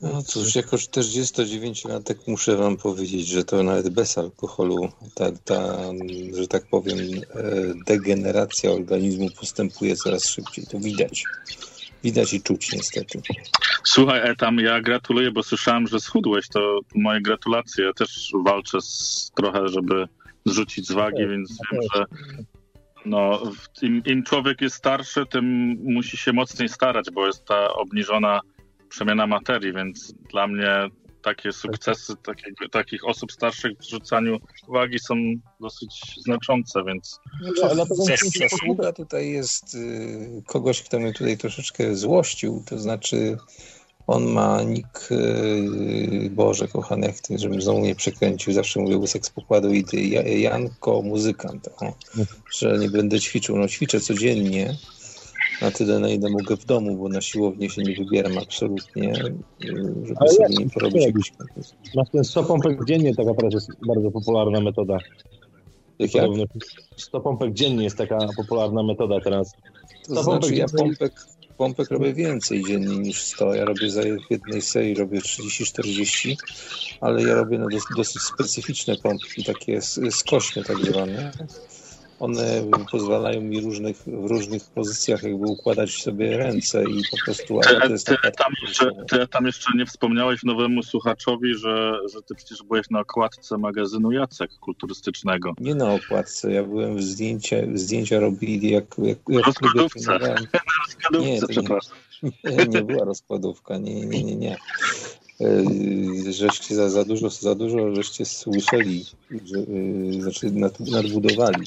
No cóż, jako 49-latek muszę wam powiedzieć, że to nawet bez alkoholu ta, ta że tak powiem, e, degeneracja organizmu postępuje coraz szybciej. To widać. Widać i czuć niestety. Słuchaj, Etam, ja gratuluję, bo słyszałem, że schudłeś, to moje gratulacje. Ja też walczę z, trochę, żeby zrzucić z wagi, więc wiem, że no, im, im człowiek jest starszy, tym musi się mocniej starać, bo jest ta obniżona przemiana materii, więc dla mnie takie sukcesy takich, takich osób starszych w rzucaniu wagi są dosyć znaczące, więc... No, ale zasługa tutaj jest y, kogoś, kto mnie tutaj troszeczkę złościł, to znaczy on ma nick, y, Boże kochany, jak ty, żebym znowu nie przekręcił, zawsze mówię łysek z pokładu i ty, Janko muzykant, o, że nie będę ćwiczył, no ćwiczę codziennie, na tyle, na ile mogę w domu, bo na siłownię się nie wybieram absolutnie, żeby Ale sobie nie porobić jakiś Masz ten 100 pompek dziennie, taka teraz jest bardzo popularna metoda. Jak, jak? 100 pompek dziennie jest taka popularna metoda teraz. To znaczy ja pompek, pompek robię więcej dziennie niż 100. Ja robię za jednej serii robię 30-40, ale ja robię na dosyć specyficzne pompki, takie skośne tak zwane one pozwalają mi różnych, w różnych pozycjach jakby układać sobie ręce i po prostu... Ty, ty, tam, jeszcze, ty tam jeszcze nie wspomniałeś nowemu słuchaczowi, że, że ty przecież byłeś na okładce magazynu Jacek kulturystycznego. Nie na okładce, ja byłem w zdjęcie, zdjęcia robili jak... jak, jak rozkładówce. Na rozkładówce, nie, przepraszam. Nie, nie była rozkładówka, nie, nie, nie, nie. E, żeście za, za dużo, za dużo żeście słyszeli, że, yy, znaczy nad, nadbudowali.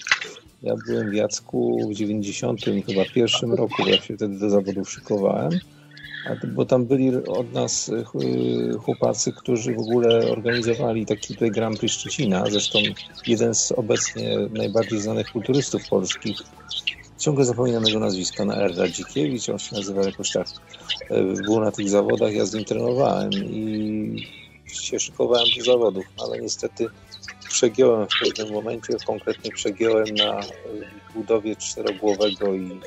Ja byłem w Jacku w 90 chyba pierwszym roku, bo ja się wtedy do zawodów szykowałem, bo tam byli od nas y, chłopacy, którzy w ogóle organizowali taki tutaj Grand Prix Szczecina, zresztą jeden z obecnie najbardziej znanych kulturystów polskich, ciągle zapominam jego nazwiska, na R. Radzikiewicz, on się nazywa jakoś tak, y, był na tych zawodach, ja z nim trenowałem i się szykowałem do zawodów, ale niestety przegiąłem w pewnym momencie, konkretnie przegiąłem na budowie czterogłowego i,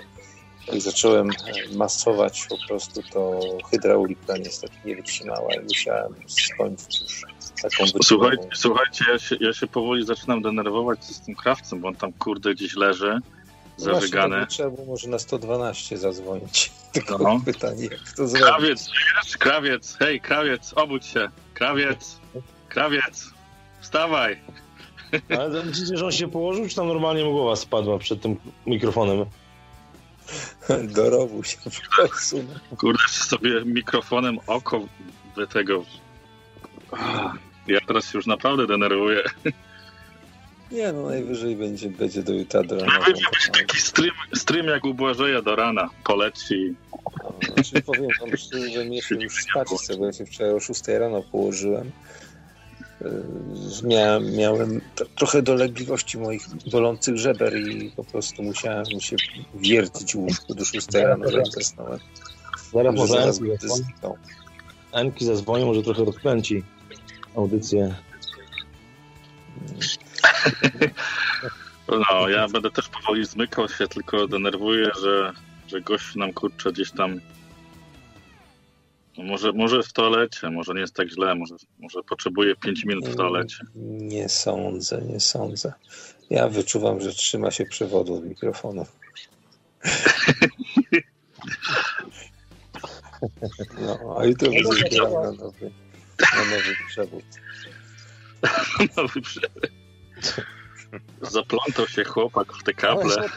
i zacząłem masować po prostu, to hydraulika niestety nie wytrzymała i musiałem skończyć już taką Słuchajcie, słuchajcie ja, się, ja się powoli zaczynam denerwować z tym krawcem, bo on tam kurde gdzieś leży no zażygany. Właśnie, trzeba było może na 112 zadzwonić. Tylko no. pytanie, jak to zrobić. Krawiec, krawiec, hej, krawiec, obudź się. Krawiec, krawiec. Wstawaj! Ale myślicie, że on się położył, czy tam normalnie mu głowa spadła przed tym mikrofonem? Do rowu się posunął. Kurde, sobie mikrofonem oko do tego... Ja teraz się już naprawdę denerwuję. Nie, no najwyżej będzie, będzie do jutra do rana. Będzie taki stream, stream jak u Błażeja do rana. Poleci. No, znaczy powiem wam szczerze, że mnie się już spać chce, bo ja się wczoraj o 6 rano położyłem miałem, miałem trochę dolegliwości moich bolących żeber i po prostu musiałem się wiercić w łóżku do 6 rano, że zasnąłem. Zaraz może zaraz Enki zadzwoni, może trochę rozkręci audycję. No, ja będę też powoli zmykał się, tylko denerwuję, że, że gość nam kurczę gdzieś tam może, może w toalecie, może nie jest tak źle, może, może potrzebuje 5 minut w toalecie. Nie sądzę, nie sądzę. Ja wyczuwam, że trzyma się przewodu od mikrofonu. No, a i to będzie na nowy, na nowy przewód. nowy przewód. Zaplątał się chłopak w te kable.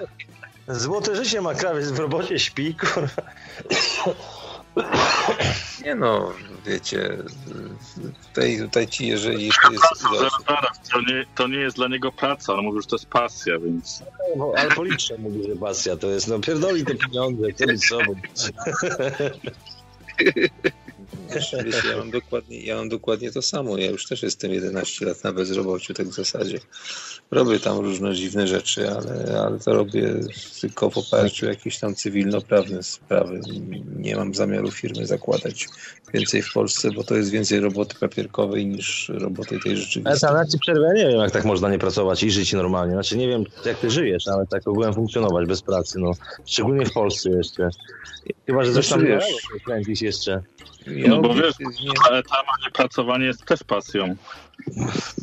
Złote życie ma krawiec, w robocie śpi, kurwa. Nie no, wiecie, tutaj, tutaj ci, jeżeli to jest... To, nie, to nie jest dla niego praca, on mówi, że to jest pasja, więc... No, ale policzę mówi, że pasja to jest, no pierdoli te pieniądze, co z sobą. Wiesz, ja, mam dokładnie, ja mam dokładnie to samo. Ja już też jestem 11 lat na bezrobociu, tak w zasadzie. Robię tam różne dziwne rzeczy, ale, ale to robię tylko w oparciu o jakieś tam cywilnoprawne sprawy. Nie mam zamiaru firmy zakładać więcej w Polsce, bo to jest więcej roboty papierkowej niż roboty tej rzeczywistej. Ale ci przerwę, ja nie wiem, jak tak można nie pracować i żyć normalnie. Znaczy nie wiem, jak ty żyjesz, ale tak ogółem funkcjonować bez pracy, no. Szczególnie w Polsce jeszcze. Chyba, że coś tam wiesz. kręcić jeszcze. Ja no bo wiesz, ale tam nie pracowanie jest też pasją.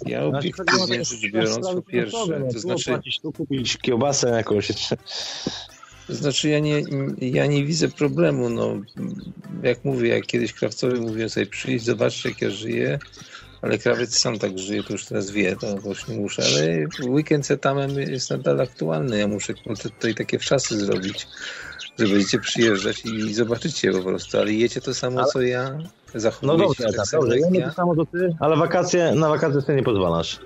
Ja obiektywnie rzecz biorąc po pierwsze, to znaczy... Tu kupić kiełbasę jakąś. To znaczy ja nie, ja nie widzę problemu, no jak mówię, jak kiedyś krawcowy mówił sobie przyjść, zobaczcie jak ja żyję, ale krawiec sam tak żyje, to już teraz wie, to już nie muszę, ale weekend z etamem jest nadal aktualny, ja muszę tutaj takie wczasy zrobić, że będziecie przyjeżdżać i zobaczycie po prostu, ale jecie to samo, ale... co ja, zachowujecie no dobrze, tak, tak dobrze, ja nie to samo, co ty, ale wakacje, na wakacje ty nie pozwalasz.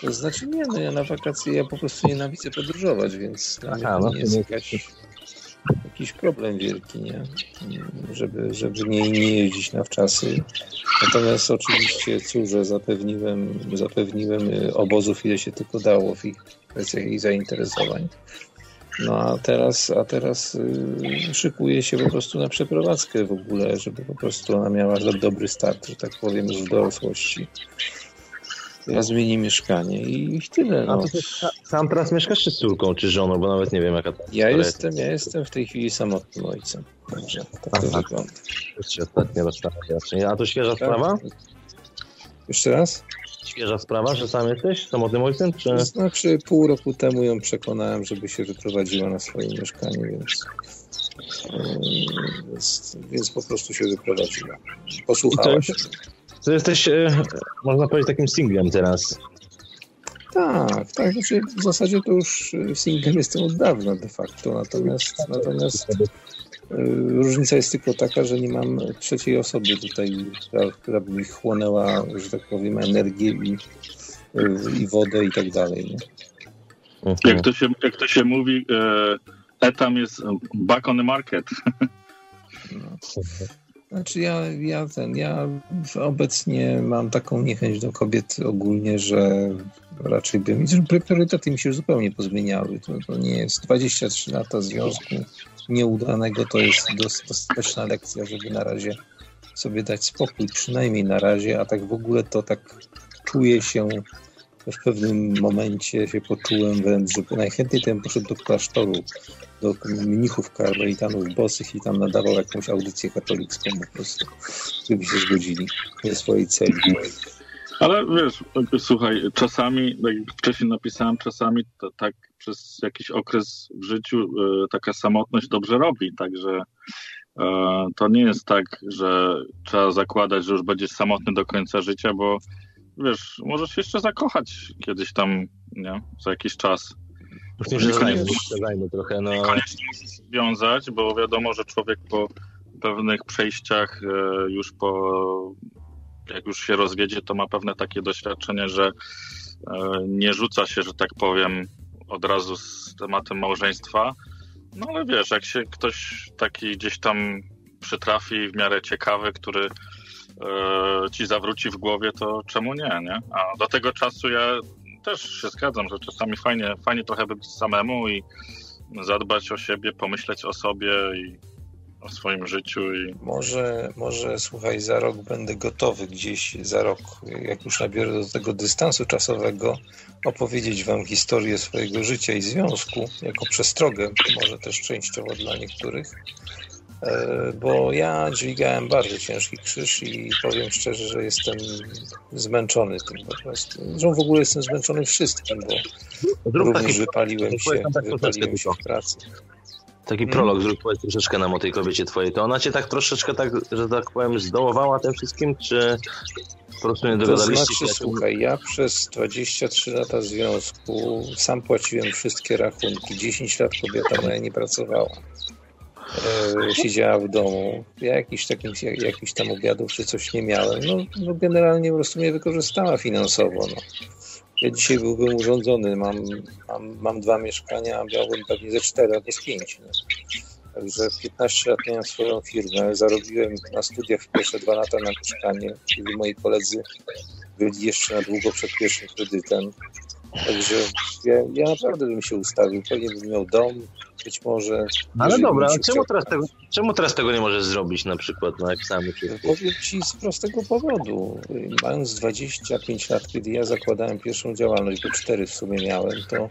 To znaczy nie, no ja na wakacje ja po prostu nienawidzę podróżować, więc Aha, no, nie jest jakaś, jakiś problem wielki, nie? Żeby, żeby nie, nie jeździć na wczasy. Natomiast oczywiście cóż, zapewniłem, zapewniłem obozów ile się tylko dało w ich kwestiach ich zainteresowań. No a teraz, a teraz yy, szykuje się po prostu na przeprowadzkę w ogóle, żeby po prostu ona miała dobry start, że tak powiem, już w dorosłości ja zmieni mieszkanie i tyle. No. A ty sam teraz mieszkasz czy z córką, czy żoną, bo nawet nie wiem jaka to ja jestem, ja jestem w tej chwili samotnym ojcem. Także tak to wygląda. Już się ostatnio. A to świeża tak. sprawa? Jeszcze raz? Świeża sprawa, że sam jesteś samotnym ojcem? Czy... Znaczy pół roku temu ją przekonałem, żeby się wyprowadziła na swoje mieszkanie, więc, więc, więc po prostu się wyprowadziła. Posłuchała się. To jesteś, e, można powiedzieć, takim singlem teraz. Tak, tak. Znaczy w zasadzie to już singlem jestem od dawna de facto, natomiast, natomiast e, różnica jest tylko taka, że nie mam trzeciej osoby tutaj, która, która by mi chłonęła, że tak powiem, energię i, i wodę i tak dalej. Nie? Mhm. Jak, to się, jak to się mówi, e, etam jest back on the market. No. Znaczy ja, ja, ten, ja obecnie mam taką niechęć do kobiet ogólnie, że raczej bym... Priorytety mi się zupełnie pozmieniały. To, to nie jest 23 lata związku nieudanego, to jest dostateczna lekcja, żeby na razie sobie dać spokój, przynajmniej na razie, a tak w ogóle to tak czuję się w pewnym momencie się poczułem wręcz, że najchętniej ten poszedł do klasztoru, do mnichów karmelitanów bosych i tam nadawał jakąś audycję katolicką po prostu, żeby się zgodzili ze swojej celi. Ale wiesz, słuchaj, czasami, tak jak wcześniej napisałem, czasami to tak przez jakiś okres w życiu e, taka samotność dobrze robi, także e, to nie jest tak, że trzeba zakładać, że już będziesz samotny do końca życia, bo wiesz, możesz się jeszcze zakochać kiedyś tam, nie, za jakiś czas. Już nie zajmę trochę, no. Koniecznie musisz związać, bo wiadomo, że człowiek po pewnych przejściach e, już po, jak już się rozwiedzie, to ma pewne takie doświadczenie, że e, nie rzuca się, że tak powiem, od razu z tematem małżeństwa. No ale wiesz, jak się ktoś taki gdzieś tam przytrafi w miarę ciekawy, który ci zawróci w głowie, to czemu nie, nie? A do tego czasu ja też się zgadzam, że czasami fajnie, fajnie trochę być samemu i zadbać o siebie, pomyśleć o sobie i o swoim życiu. I... Może, może słuchaj, za rok będę gotowy gdzieś, za rok, jak już nabiorę do tego dystansu czasowego, opowiedzieć wam historię swojego życia i związku, jako przestrogę, może też częściowo dla niektórych. E, bo ja dźwigałem bardzo ciężki krzyż i powiem szczerze, że jestem zmęczony tym po prostu. Zresztą w ogóle jestem zmęczony wszystkim, bo zrób również taki, wypaliłem się, tak wypaliłem się w pracy. Taki hmm. prolog zrób powiedz troszeczkę nam o tej kobiecie twojej. To ona cię tak troszeczkę tak, że tak powiem, zdołowała tym wszystkim, czy po prostu nie dogadaliście to znaczy, słuchaj, ja przez 23 lata związku sam płaciłem wszystkie rachunki. 10 lat kobieta moja nie pracowała siedziała w domu. Ja jakiś, takim, jakiś tam obiadów czy coś nie miałem. No, no generalnie po prostu mnie wykorzystała finansowo. No. Ja dzisiaj byłbym urządzony, mam, mam, mam dwa mieszkania, a miałbym pewnie ze cztery albo z pięć. No. Także 15 lat miałem swoją firmę, zarobiłem na studiach pierwsze dwa lata na mieszkanie, kiedy moi koledzy byli jeszcze na długo przed pierwszym kredytem. Także ja, ja naprawdę bym się ustawił. Pewnie bym miał dom, być może. Ale dobra, a czemu teraz, tego, czemu teraz tego nie możesz zrobić na przykład na egzamie? Powiem ci z prostego powodu. Mając 25 lat, kiedy ja zakładałem pierwszą działalność, bo cztery w sumie miałem, to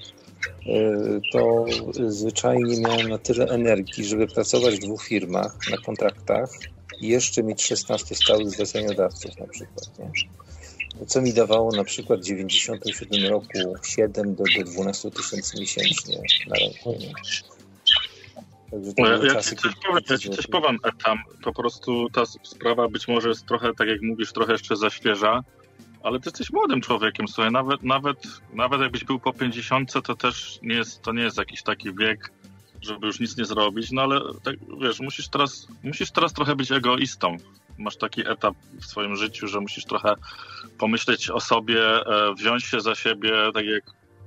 to zwyczajnie miałem na tyle energii, żeby pracować w dwóch firmach na kontraktach i jeszcze mieć 16 stałych zleceniodawców na przykład. Nie? Co mi dawało na przykład w 97 roku 7 do, do 12 tysięcy miesięcznie na. Nie? Także to ja, ja, ci coś powiem, ja ci coś powiem, tam po prostu ta sprawa być może jest trochę, tak jak mówisz, trochę jeszcze za świeża, ale ty jesteś młodym człowiekiem, słuchaj, nawet, nawet, nawet jakbyś był po 50, to też nie jest, to nie jest jakiś taki wiek, żeby już nic nie zrobić, no ale tak, wiesz, musisz teraz, musisz teraz trochę być egoistą. Masz taki etap w swoim życiu, że musisz trochę pomyśleć o sobie, e, wziąć się za siebie, tak jak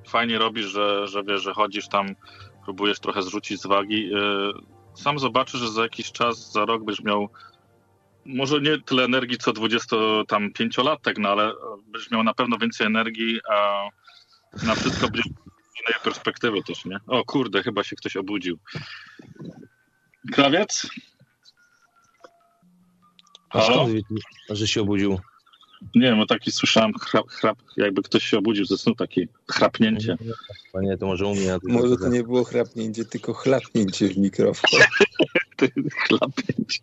fajnie robisz, że, że wiesz, że chodzisz tam, próbujesz trochę zrzucić z wagi. E, sam zobaczysz, że za jakiś czas, za rok będziesz miał może nie tyle energii co 25-latek, no ale będziesz miał na pewno więcej energii, a na wszystko będziesz innej perspektywy też, nie? O kurde, chyba się ktoś obudził. Krawiec? Halo? że się obudził? Nie wiem, taki słyszałem chrap, chrap, jakby ktoś się obudził ze snu, takie chrapnięcie. Panie, to może u mnie. Może to nie było chrapnięcie, tylko chlapnięcie w mikrofon. chlapnięcie.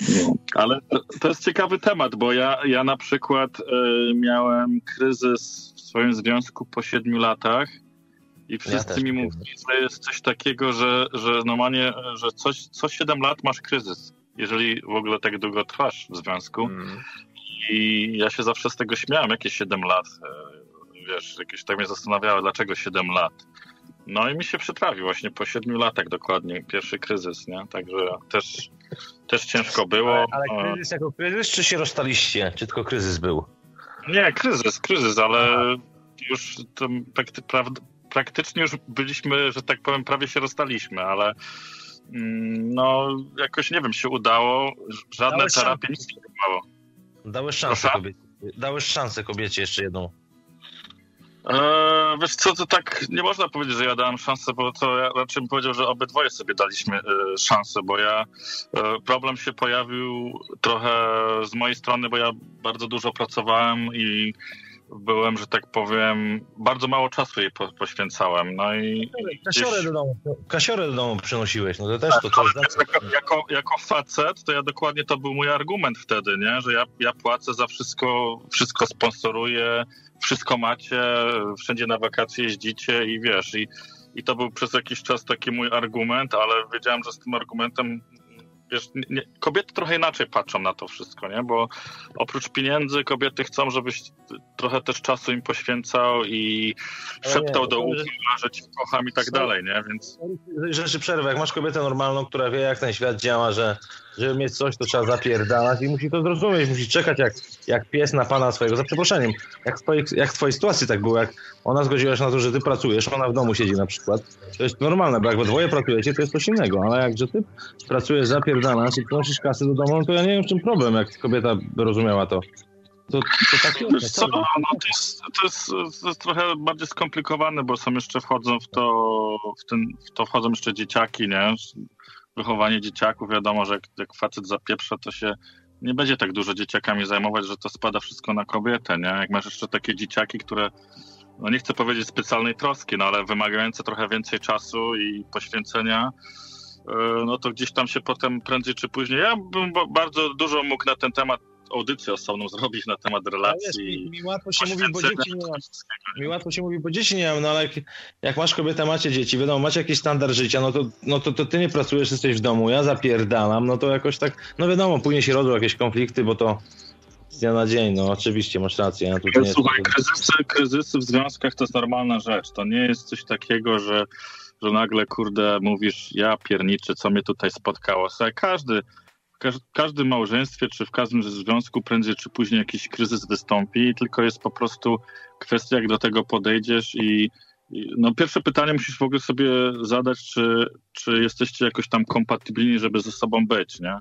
No, ale to jest ciekawy temat, bo ja, ja na przykład y, miałem kryzys w swoim związku po siedmiu latach i wszyscy ja mi mówili, że jest coś takiego, że, że normalnie, że coś, co 7 lat masz kryzys, jeżeli w ogóle tak długo trwasz w związku. Mm. I ja się zawsze z tego śmiałem, jakieś 7 lat. E, wiesz, jakieś tak mnie zastanawiało, dlaczego 7 lat. No i mi się przytrafił właśnie po 7 latach dokładnie, pierwszy kryzys, nie? Także też, też ciężko było. Ale, ale kryzys jako kryzys, czy się rozstaliście? Czy tylko kryzys był? Nie, kryzys, kryzys, ale już to praktycznie już byliśmy, że tak powiem, prawie się rozstaliśmy, ale no jakoś nie wiem, się udało. Żadne Dałeś terapie nic nie. Dałeś szansę kobiecie. Dałeś szansę kobiecie jeszcze jedną. Eee, wiesz co, to tak nie można powiedzieć, że ja dałem szansę, bo to ja raczej bym powiedział, że obydwoje sobie daliśmy e, szansę, bo ja e, problem się pojawił trochę z mojej strony, bo ja bardzo dużo pracowałem i byłem, że tak powiem, bardzo mało czasu jej po, poświęcałem. No i kasiorę, gdzieś... do domu, kasiorę do domu przynosiłeś, no to też to coś znaczy. Jako, jako, jako facet, to ja dokładnie to był mój argument wtedy, nie? że ja, ja płacę za wszystko, wszystko sponsoruję, wszystko macie, wszędzie na wakacje jeździcie i wiesz, i, i to był przez jakiś czas taki mój argument, ale wiedziałem, że z tym argumentem wiesz, nie, kobiety trochę inaczej patrzą na to wszystko, nie? Bo oprócz pieniędzy kobiety chcą, żebyś trochę też czasu im poświęcał i szeptał nie, do ucha, że cię kocham i tak dalej, nie? Więc... Rzeczy przerwę, jak masz kobietę normalną, która wie, jak ten świat działa, że żeby mieć coś, to trzeba zapierdalać i musi to zrozumieć, musi czekać jak, jak pies na pana swojego, za przeproszeniem. Jak w, twojej, jak w twojej sytuacji tak było, jak ona zgodziła się na to, że ty pracujesz, ona w domu siedzi na przykład, to jest normalne, bo jak we dwoje pracujecie, to jest coś innego, ale jak, że ty pracujesz, zapierdalasz i przynosisz kasy do domu, no to ja nie wiem w czym problem, jak kobieta rozumiała to. To, to tak jest. Co, no, to, jest, to, jest, to jest trochę bardziej skomplikowane, bo są jeszcze wchodzą w to, w, ten, w to wchodzą jeszcze dzieciaki, nie? Wychowanie dzieciaków. Wiadomo, że jak, jak facet zapieprza, to się nie będzie tak dużo dzieciakami zajmować, że to spada wszystko na kobietę, nie? Jak masz jeszcze takie dzieciaki, które, no nie chcę powiedzieć specjalnej troski, no ale wymagające trochę więcej czasu i poświęcenia, e, no to gdzieś tam się potem prędzej czy później, ja bym bardzo dużo mógł na ten temat audycję osobną zrobić na temat relacji. Wiesz, mi, mi, łatwo się mówi, bo dzieci nie mam. Mi łatwo się mówi, bo dzieci nie mam, no ale jak, jak masz kobietę, macie dzieci, wiadomo, macie jakiś standard życia, no to, no to, to ty nie pracujesz, jesteś w domu, ja zapierdalam, no to jakoś tak, no wiadomo, później się rodzą jakieś konflikty, bo to z dnia na dzień, no oczywiście, masz rację. Ja nie Słuchaj, jest... kryzysy, kryzysy w związkach to jest normalna rzecz, to nie jest coś takiego, że że nagle, kurde, mówisz, ja pierniczy, co mnie tutaj spotkało. Słuchaj, każdy, w każdym małżeństwie czy w każdym związku prędzej czy później jakiś kryzys wystąpi, tylko jest po prostu kwestia, jak do tego podejdziesz i, no pierwsze pytanie musisz w ogóle sobie zadać, czy, czy jesteście jakoś tam kompatybilni, żeby ze sobą być, nie?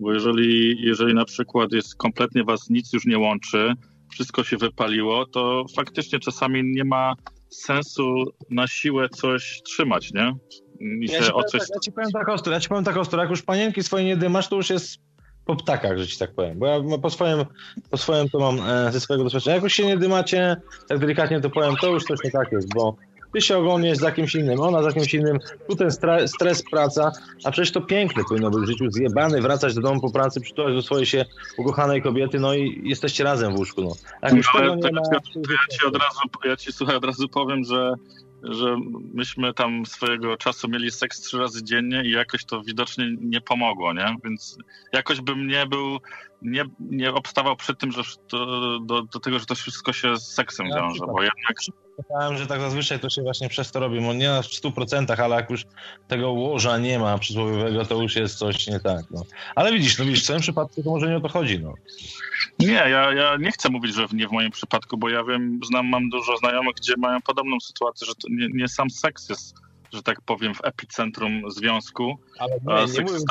Bo jeżeli, jeżeli na przykład jest kompletnie was nic już nie łączy, wszystko się wypaliło, to faktycznie czasami nie ma sensu na siłę coś trzymać, nie? Ja ci, coś... tak, ja ci powiem tak ostro, ja ci powiem tak ostro, jak już panienki swoje nie dymasz, to już jest po ptakach, że ci tak powiem. Bo ja po swoim, po swoim to mam e, ze swojego doświadczenia. Jak już się nie dymacie, tak delikatnie to powiem, to już coś nie tak jest, bo ty się ogólnie z kimś innym, ona za kimś innym, tu ten stres, stres praca, a przecież to piękne powinno być w życiu, zjebany, wracać do domu po pracy, przytulać do swojej się ukochanej kobiety, no i jesteście razem w łóżku, no. No, ma, ja ci od razu, ja ci słuchaj, od razu powiem, że że myśmy tam swojego czasu mieli seks trzy razy dziennie i jakoś to widocznie nie pomogło, nie? Więc jakoś bym nie był, nie, nie obstawał przy tym, że to, do, do tego, że to wszystko się z seksem ja wiąże, bo jednak... Myślałem, że tak zazwyczaj to się właśnie przez to robi, nie na 100%, ale jak już tego łoża nie ma przysłowiowego, to już jest coś nie tak, no. Ale widzisz, no widzisz, w tym przypadku to może nie o to chodzi, no. Nie, ja, ja nie chcę mówić, że nie w moim przypadku, bo ja wiem, znam, mam dużo znajomych, gdzie mają podobną sytuację, że to nie, nie sam seks jest, że tak powiem, w epicentrum związku. Ale nie, seks nie mówię... jest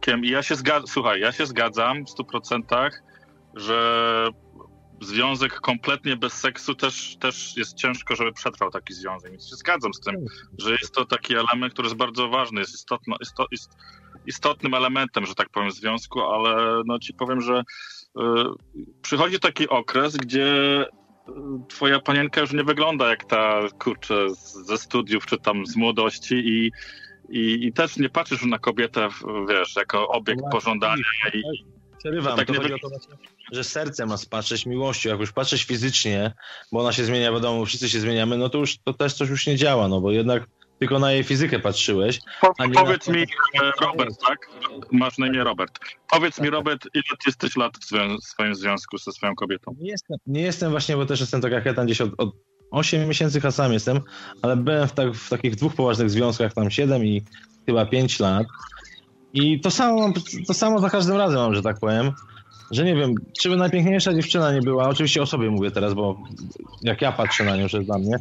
tak I ja się zgadzam, słuchaj, ja się zgadzam w stu procentach, że związek kompletnie bez seksu też, też jest ciężko, żeby przetrwał taki związek. Więc się zgadzam z tym, że jest to taki element, który jest bardzo ważny, jest, istotno, jest, jest istotnym elementem, że tak powiem, związku, ale no ci powiem, że y, przychodzi taki okres, gdzie y, twoja panienka już nie wygląda jak ta, kurczę, ze studiów czy tam z młodości i, i, i też nie patrzysz na kobietę, wiesz, jako obiekt pożądania i, Przerywam, tak to chodzi o to że serce ma patrzeć miłością. Jak już patrzeć fizycznie, bo ona się zmienia, wiadomo, wszyscy się zmieniamy, no to już to też coś już nie działa, no bo jednak tylko na jej fizykę patrzyłeś. Po, powiedz mi, Robert, tak? Masz na imię Robert. Powiedz mi, Robert, ile ty jesteś lat w, w swoim związku ze swoją kobietą? Nie jestem, nie jestem właśnie, bo też jestem tak jak ja tam gdzieś od, od 8 miesięcy chyba sam jestem, ale byłem w, tak, w takich dwóch poważnych związkach, tam 7 i chyba 5 lat. I to samo, to samo za każdym razem mam, że tak powiem że nie wiem, czy by najpiękniejsza dziewczyna nie była, oczywiście o sobie mówię teraz, bo jak ja patrzę na nią, że dla mnie,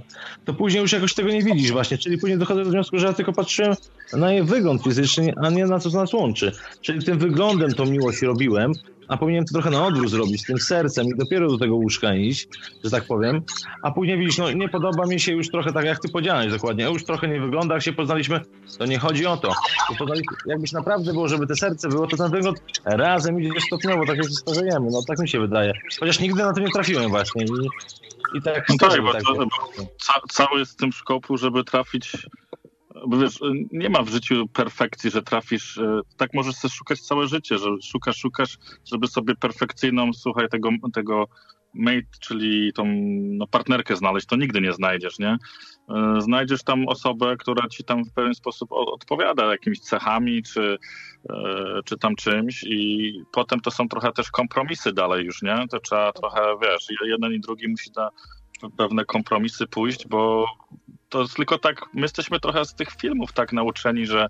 to później już jakoś tego nie widzisz właśnie, czyli później dochodzę do wniosku, że ja tylko patrzyłem na jej wygląd fizyczny, a nie na co nas łączy. Czyli tym wyglądem tą miłość robiłem, a powinienem to trochę na odwrót zrobić, tym sercem i dopiero do tego łóżka iść, że tak powiem, a później widzisz, no nie podoba mi się już trochę tak, jak ty powiedziałeś dokładnie, już trochę nie wygląda, jak się poznaliśmy, to nie chodzi o to. Jakbyś naprawdę było, żeby te serce było, to ten wygląd razem idzie stopniowo, tak jak się starzejemy, no tak mi się wydaje. Chociaż nigdy na to nie trafiłem właśnie i, i tak... No tak, bo, tak, to, bo ca cały jest w tym szkopu, żeby trafić bo wiesz, nie ma w życiu perfekcji, że trafisz, e, tak możesz sobie szukać całe życie, że szukasz, szukasz, żeby sobie perfekcyjną, słuchaj, tego, tego mate, czyli tą no, partnerkę znaleźć, to nigdy nie znajdziesz, nie? E, znajdziesz tam osobę, która ci tam w pewien sposób odpowiada jakimiś cechami, czy, e, czy tam czymś i potem to są trochę też kompromisy dalej już, nie? To trzeba trochę, wiesz, jeden i drugi musi na pewne kompromisy pójść, bo to jest tylko tak, my jesteśmy trochę z tych filmów tak nauczeni, że,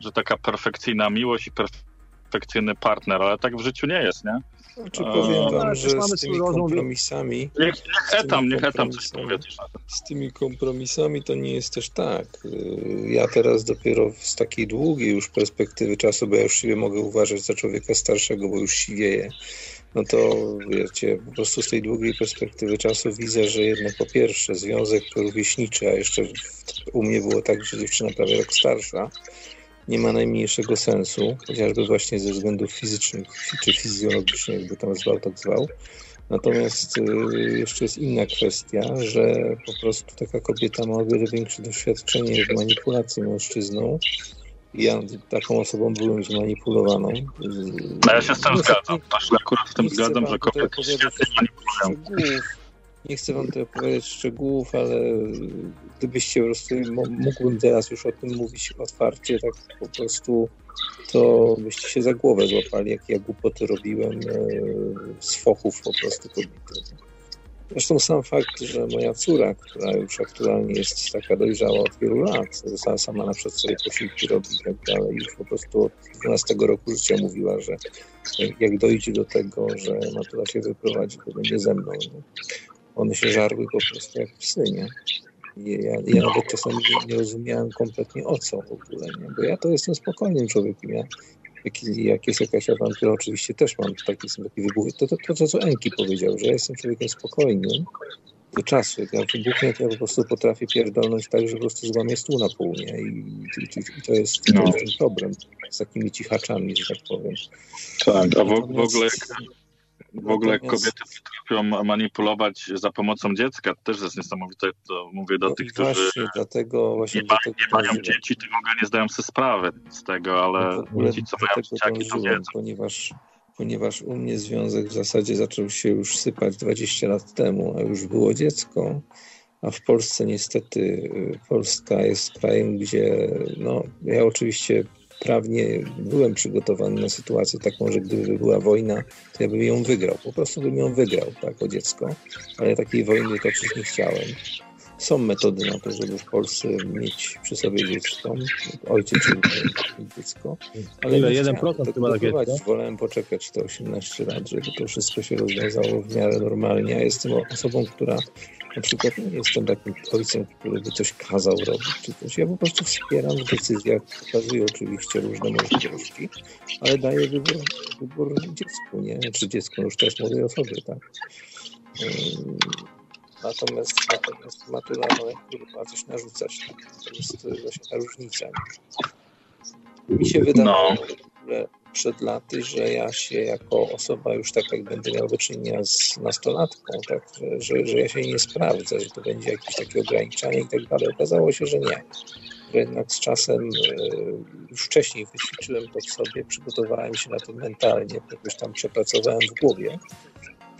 że taka perfekcyjna miłość i perfekcyjny partner, ale tak w życiu nie jest, nie? Znaczy powiem wam, że z tymi kompromisami... Niech, niech etam, niech etam coś powiedzieć. Z tymi kompromisami to nie jest też tak. Ja teraz dopiero z takiej długiej już perspektywy czasu, bo ja już siebie mogę uważać za człowieka starszego, bo już siwieję, no to wiecie, po prostu z tej długiej perspektywy czasu widzę, że jednak po pierwsze związek rówieśniczy, a jeszcze u mnie było tak, że dziewczyna prawie rok starsza, nie ma najmniejszego sensu, chociażby właśnie ze względów fizycznych czy fizjologicznych, jakby tam zwał, tak zwał. Natomiast y, jeszcze jest inna kwestia, że po prostu taka kobieta ma o wiele większe doświadczenie w manipulacji mężczyzną, ja taką osobą byłem zmanipulowany. No ja się z tym zgadzam. Akurat z tym zgadzam, że kobiety się manipulują. Nie chcę wam tutaj opowiadać szczegółów, ale gdybyście po prostu, mógłbym teraz już o tym mówić otwarcie, tak po prostu, to byście się za głowę złapali, jak ja głupoty robiłem e, z fochów po prostu kobiety. Zresztą sam fakt, że moja córa, która już aktualnie jest taka dojrzała od wielu lat, została sama na przykład swoje posiłki robi i tak dalej, już po prostu od 12 roku życia mówiła, że jak dojdzie do tego, że matura się wyprowadzi, to będzie ze mną. Nie? One się żarły po prostu jak psy, nie? Ja, ja nawet czasami nie rozumiałem kompletnie o co w ogóle, nie? bo ja to jestem spokojnym człowiekiem. Ja jak, jak jest jakaś awantura, oczywiście też mam taki, taki wybuch. To, to, to, to, co Enki powiedział, że ja jestem człowiekiem spokojnym do czasu. Jak ja wybuchnę, to ja po prostu potrafię pierdolnąć tak, że po prostu złamię stół na pół, nie? I, i, i to, jest, jest ten problem z takimi cichaczami, że tak powiem. Tak, a w, w ogóle w ogóle Natomiast... kobiety potrafią manipulować za pomocą dziecka. To też jest niesamowite. To mówię do no tych, którzy właśnie, dlatego, właśnie nie, ma, nie mają dzieci, to w ogóle nie zdają sobie sprawy z tego, ale no ci, co mają dzieciaki, to wiedzą. Ponieważ, ponieważ u mnie związek w zasadzie zaczął się już sypać 20 lat temu, a już było dziecko, a w Polsce niestety y, Polska jest krajem, gdzie no, ja oczywiście prawnie byłem przygotowany na sytuację taką, że gdyby była wojna, to ja bym ją wygrał. Po prostu bym ją wygrał, tak, o dziecko. Ale takiej wojny toczyć nie chciałem. Są metody na to, żeby w Polsce mieć przy sobie dziecko, ojciec dziecko. Ale Ile? 1% chyba tak jest, Wolałem poczekać te 18 lat, żeby to wszystko się rozwiązało w miarę normalnie. Ja jestem osobą, która na przykład nie jestem takim ojcem, który by coś kazał robić, czy coś. Ja po prostu wspieram w decyzjach, pokazuję oczywiście różne możliwości, ale daję wybór, wybór dziecku, nie? Czy dziecku już też młodej osobie, tak? Natomiast, natomiast matura no, ma coś narzucać. To jest właśnie ta różnica. Mi się wydaje, no. przed laty, że ja się jako osoba już tak jak będę miał do czynienia z nastolatką, tak, że, że, ja się nie sprawdzę, że to będzie jakieś takie ograniczanie i tak dalej. Okazało się, że nie. Że jednak z czasem e, już wcześniej wyćwiczyłem to w sobie, przygotowałem się na to mentalnie, jakoś tam przepracowałem w głowie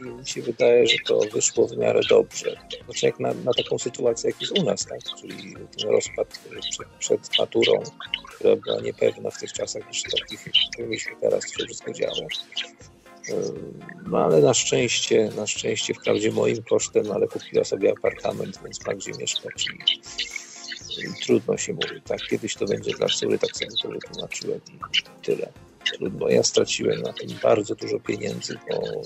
i mi się wydaje, że to wyszło w miarę dobrze. Znaczy jak na, na taką sytuację, jak jest u nas, tak? czyli ten rozpad przed, przed maturą, która była niepewna w tych czasach już takich, w się teraz się wszystko działo. No ale na szczęście, na szczęście, wprawdzie moim kosztem, ale kupiła sobie apartament, więc ma gdzie mieszkać i, i trudno się mówi. Tak, kiedyś to będzie dla córy, tak sobie to wytłumaczyłem i tyle. Trudno. Ja straciłem na tym bardzo dużo pieniędzy, bo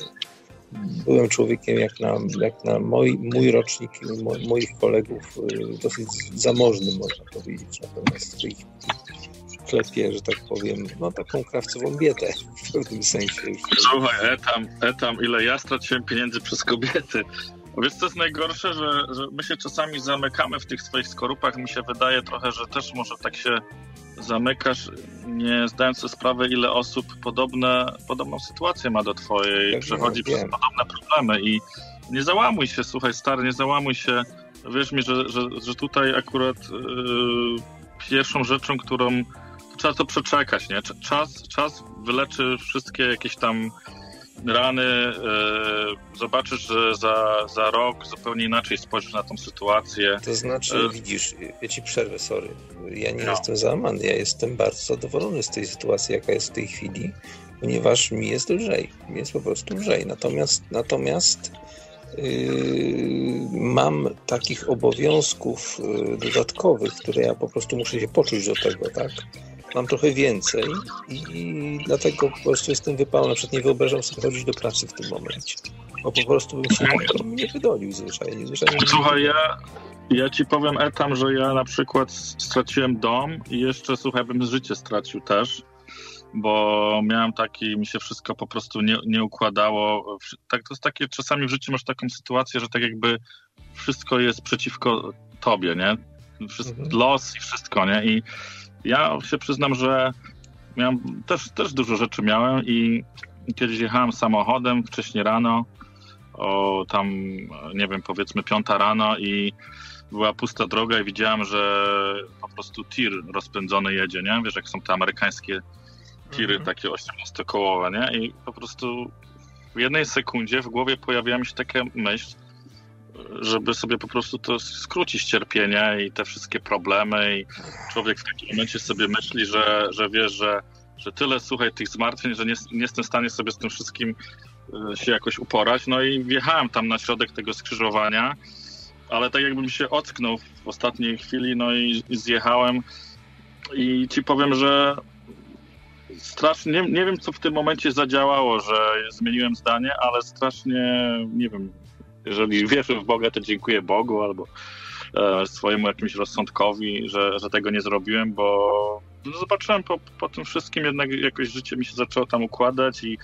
byłem człowiekiem jak na, jak na mój, mój rocznik i mo, moich kolegów y, dosyć zamożnym, można powiedzieć. Natomiast ich klepie, że tak powiem, no taką krawcową bietę w pewnym sensie. Słuchaj, etam, etam, ile ja straciłem pieniędzy przez kobiety. Wiesz, co jest najgorsze, że, że my się czasami zamykamy w tych swoich skorupach. Mi się wydaje trochę, że też może tak się zamykasz, nie zdając sobie sprawy, ile osób podobne, podobną sytuację ma do twojej, tak przechodzi wiem, przez wiem. podobne problemy i nie załamuj się, słuchaj, stary, nie załamuj się. Wierz mi, że, że, że tutaj akurat yy, pierwszą rzeczą, którą trzeba to przeczekać, nie? Czas, czas wyleczy wszystkie jakieś tam rany, e, zobaczysz, że za, za rok zupełnie inaczej spojrzysz na tą sytuację. To znaczy, e... widzisz, ja ci przerwę, sorry. Ja nie no. jestem załamany, ja jestem bardzo zadowolony z tej sytuacji, jaka jest w tej chwili, ponieważ mi jest lżej, mi jest po prostu lżej. Natomiast, natomiast Yy, mam takich obowiązków yy, dodatkowych, które ja po prostu muszę się poczuć do tego, tak? Mam trochę więcej i dlatego po prostu jestem wypalony. Na przykład nie wyobrażam sobie chodzić do pracy w tym momencie. Bo po prostu bym się nie wydolił zwyczajnie. zwyczajnie Słuchaj, ja, ja ci powiem etam, że ja na przykład straciłem dom i jeszcze, słuchaj, bym życie stracił też, bo miałem taki, mi się wszystko po prostu nie, nie układało. Tak, to jest takie, czasami w życiu masz taką sytuację, że tak jakby wszystko jest przeciwko tobie, nie? Wszystko, mhm. Los i wszystko, nie? I ja się przyznam, że miałem, też, też dużo rzeczy miałem i kiedyś jechałem samochodem wcześniej rano, o tam, nie wiem, powiedzmy piąta rano i była pusta droga i widziałem, że po prostu tir rozpędzony jedzie, nie? Wiesz, jak są te amerykańskie tiry mhm. takie 18-kołowe, nie? I po prostu w jednej sekundzie w głowie pojawiła mi się taka myśl, żeby sobie po prostu to skrócić cierpienie i te wszystkie problemy i człowiek w takim momencie sobie myśli, że, że wiesz, że, że tyle, słuchaj, tych zmartwień, że nie, nie jestem w stanie sobie z tym wszystkim e, się jakoś uporać. No i wjechałem tam na środek tego skrzyżowania, ale tak jakbym się ocknął w ostatniej chwili, no i, i zjechałem i ci powiem, że strasznie, nie, nie wiem co w tym momencie zadziałało, że zmieniłem zdanie, ale strasznie, nie wiem, jeżeli wierzę w Boga, to dziękuję Bogu albo e, swojemu jakimś rozsądkowi, że, że tego nie zrobiłem, bo no, zobaczyłem po, po tym wszystkim jednak jakoś życie mi się zaczęło tam układać i,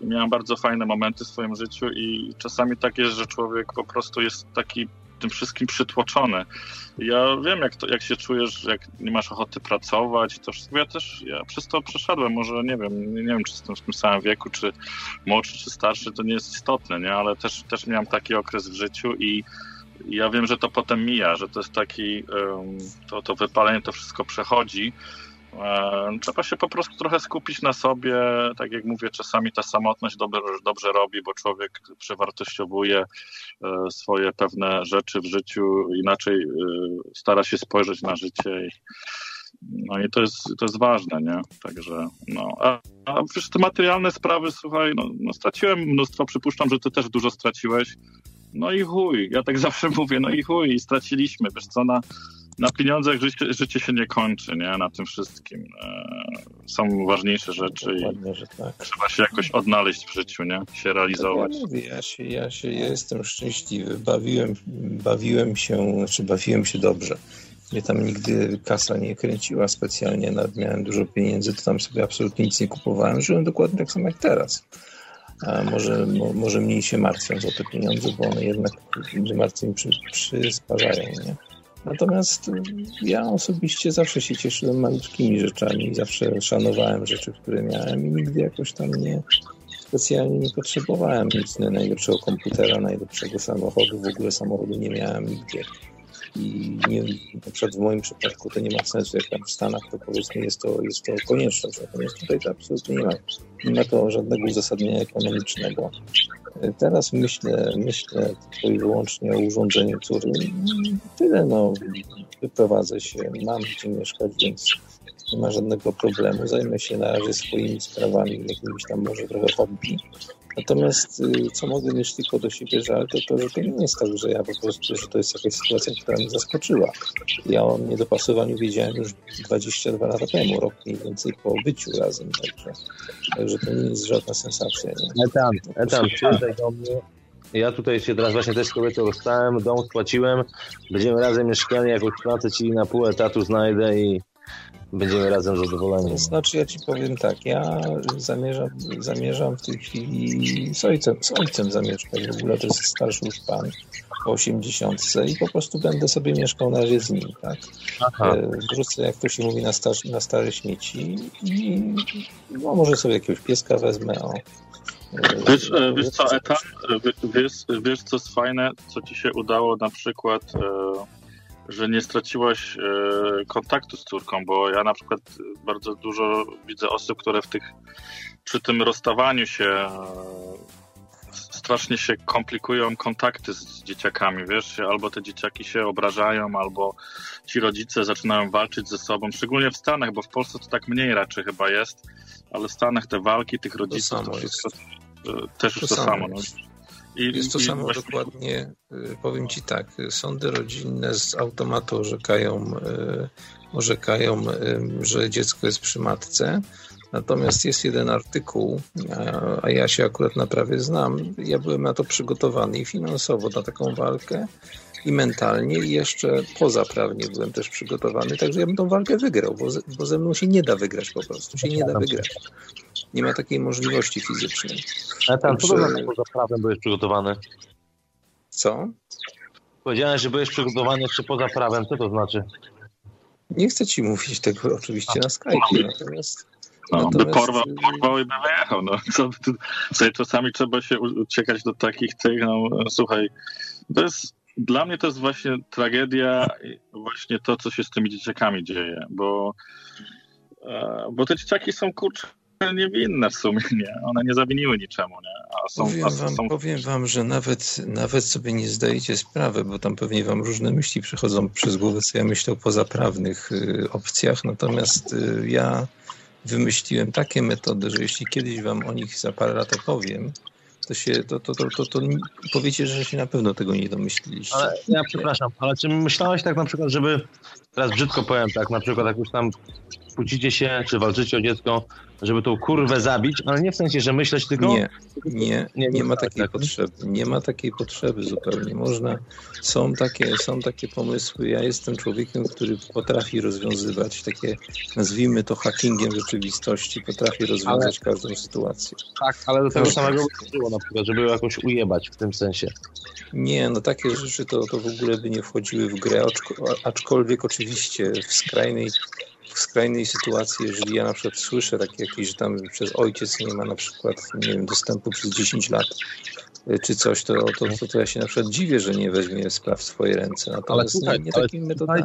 i miałem bardzo fajne momenty w swoim życiu i czasami tak jest, że człowiek po prostu jest taki tym wszystkim przytłoczony. Ja wiem, jak, to, jak się czujesz, jak nie masz ochoty pracować. To wszystko ja też ja przez to przeszedłem. Może nie wiem, nie, wiem, czy jestem w tym samym wieku, czy młodszy, czy starszy, to nie jest istotne, nie? ale też, też miałem taki okres w życiu i ja wiem, że to potem mija, że to jest taki, to, to wypalenie, to wszystko przechodzi. Trzeba się po prostu trochę skupić na sobie. Tak jak mówię, czasami ta samotność dobrze, dobrze robi, bo człowiek przewartościowuje e, swoje pewne rzeczy w życiu, inaczej e, stara się spojrzeć na życie. No i to jest, to jest ważne, nie? Także, no. A, a te materialne sprawy, słuchaj, no, no straciłem mnóstwo, przypuszczam, że ty też dużo straciłeś. No i chuj, ja tak zawsze mówię, no i chuj, straciliśmy, wiesz co, na, na pieniądzach życie, życie się nie kończy, nie, na tym wszystkim. E, są ważniejsze rzeczy i tak. trzeba się jakoś odnaleźć w życiu, nie, się realizować. Ja, mówię, ja, się, ja, się, ja jestem szczęśliwy, bawiłem, bawiłem się, znaczy bawiłem się dobrze. Mnie tam nigdy kasa nie kręciła specjalnie, nawet miałem dużo pieniędzy, to tam sobie absolutnie nic nie kupowałem. Żyłem dokładnie tak samo jak teraz a może, mo, może mniej się martwią o te pieniądze, bo one jednak martwią przy, przysparzają, nie? Natomiast ja osobiście zawsze się cieszyłem maliczkimi rzeczami zawsze szanowałem rzeczy, które miałem i nigdy jakoś tam nie specjalnie nie potrzebowałem nic najlepszego komputera, najlepszego samochodu. W ogóle samochodu nie miałem nigdzie i nie, na przykład w moim przypadku to nie ma sensu, jak tam w Stanach to powiedzmy jest to, jest to konieczność, natomiast tutaj to absolutnie nie ma, nie ma to żadnego uzasadnienia ekonomicznego. Teraz myślę, myślę tylko i wyłącznie o urządzeniu, który tyle, no, wyprowadzę się, mam gdzie mieszkać, więc nie ma żadnego problemu. Zajmę się na razie swoimi sprawami, jakimiś tam może trochę hobby, Natomiast y, co mogę mieć tylko do siebie żal, to to, że to nie jest tak, że ja po prostu, że to jest jakaś sytuacja, która mnie zaskoczyła. Ja o niedopasowaniu wiedziałem już 22 lata temu, rok mniej więcej po byciu razem, także, także to nie jest żadna sensacja. Nie? Etan, Etan, przyjeżdżaj do mnie. Ja tutaj się teraz właśnie też z kobietą rozstałem, dom spłaciłem, będziemy razem mieszkali, jakąś pracę ci na pół etatu znajdę i będziemy razem zadowoleni. To znaczy, ja ci powiem tak, ja zamierzam, zamierzam w tej chwili z ojcem, z ojcem zamieszkać. W ogóle to jest starszy już pan po 80 i po prostu będę sobie mieszkał na razie z nim, tak? Aha. E, wrócę, jak to się mówi, na, star na stare śmieci i no, może sobie jakiegoś pieska wezmę, o. E, wiesz, e, wiesz co, Eta, wiesz, wiesz co jest fajne, co ci się udało na przykład że nie straciłaś e, kontaktu z córką, bo ja na przykład bardzo dużo widzę osób, które w tych, przy tym rozstawaniu się e, strasznie się komplikują kontakty z dzieciakami, wiesz, albo te dzieciaki się obrażają, albo ci rodzice zaczynają walczyć ze sobą, szczególnie w Stanach, bo w Polsce to tak mniej raczej chyba jest, ale w Stanach te walki tych rodziców, to, to wszystko jest. też już to, to samo. samo no. I, jest to i samo właśnie... dokładnie, y, powiem Ci tak, sądy rodzinne z automatu orzekają, y, orzekają, że dziecko jest przy matce, Natomiast jest jeden artykuł, a ja się akurat na prawie znam. Ja byłem na to przygotowany i finansowo na taką walkę, i mentalnie, i jeszcze pozaprawnie byłem też przygotowany. Także ja bym tą walkę wygrał, bo ze, bo ze mną się nie da wygrać po prostu. Się nie da wygrać. Nie ma takiej możliwości fizycznej. A tam, co to znaczy poza prawem byłeś przygotowany? Co? Powiedziałem, że byłeś przygotowany jeszcze poza prawem. Co to znaczy? Nie chcę ci mówić tego oczywiście na Skype, natomiast... No, natomiast... by porwał, porwał i by wyjechał. No. Co, tutaj czasami trzeba się uciekać do takich tych, no słuchaj, to jest, dla mnie to jest właśnie tragedia, właśnie to, co się z tymi dzieciakami dzieje, bo, e, bo te dzieciaki są kurcze niewinne w sumie, nie? One nie zawiniły niczemu, nie? A są, powiem, a są... Wam, powiem wam, że nawet, nawet sobie nie zdajecie sprawy, bo tam pewnie wam różne myśli przychodzą przez głowę, co ja myślę o pozaprawnych y, opcjach, natomiast y, ja wymyśliłem takie metody, że jeśli kiedyś wam o nich za parę lat opowiem, to się, to, to, to, to, to powiecie, że się na pewno tego nie domyśliliście. Ale ja przepraszam, ale czy myślałeś tak na przykład, żeby, teraz brzydko powiem tak, na przykład jak już tam kłócicie się, czy walczycie o dziecko, żeby tą kurwę zabić, ale nie w sensie, że myśleć tylko... Nie, nie, nie, nie ma takiej tak. potrzeby. Nie ma takiej potrzeby zupełnie. Można, są takie, są takie pomysły. Ja jestem człowiekiem, który potrafi rozwiązywać takie, nazwijmy to hackingiem rzeczywistości, potrafi rozwiązać ale, każdą sytuację. Tak, ale do tego no. samego było na przykład, żeby ją jakoś ujebać w tym sensie. Nie, no takie rzeczy to, to w ogóle by nie wchodziły w grę, aczkolwiek oczywiście w skrajnej skrajnej sytuacji, jeżeli ja na przykład słyszę takie jakieś, że tam przez ojciec nie ma na przykład, nie wiem, dostępu przez 10 lat, y, czy coś, to, to, to, to ja się na przykład dziwię, że nie weźmie spraw w swoje ręce. Natomiast ale słuchaj, nie, nie takimi metodami.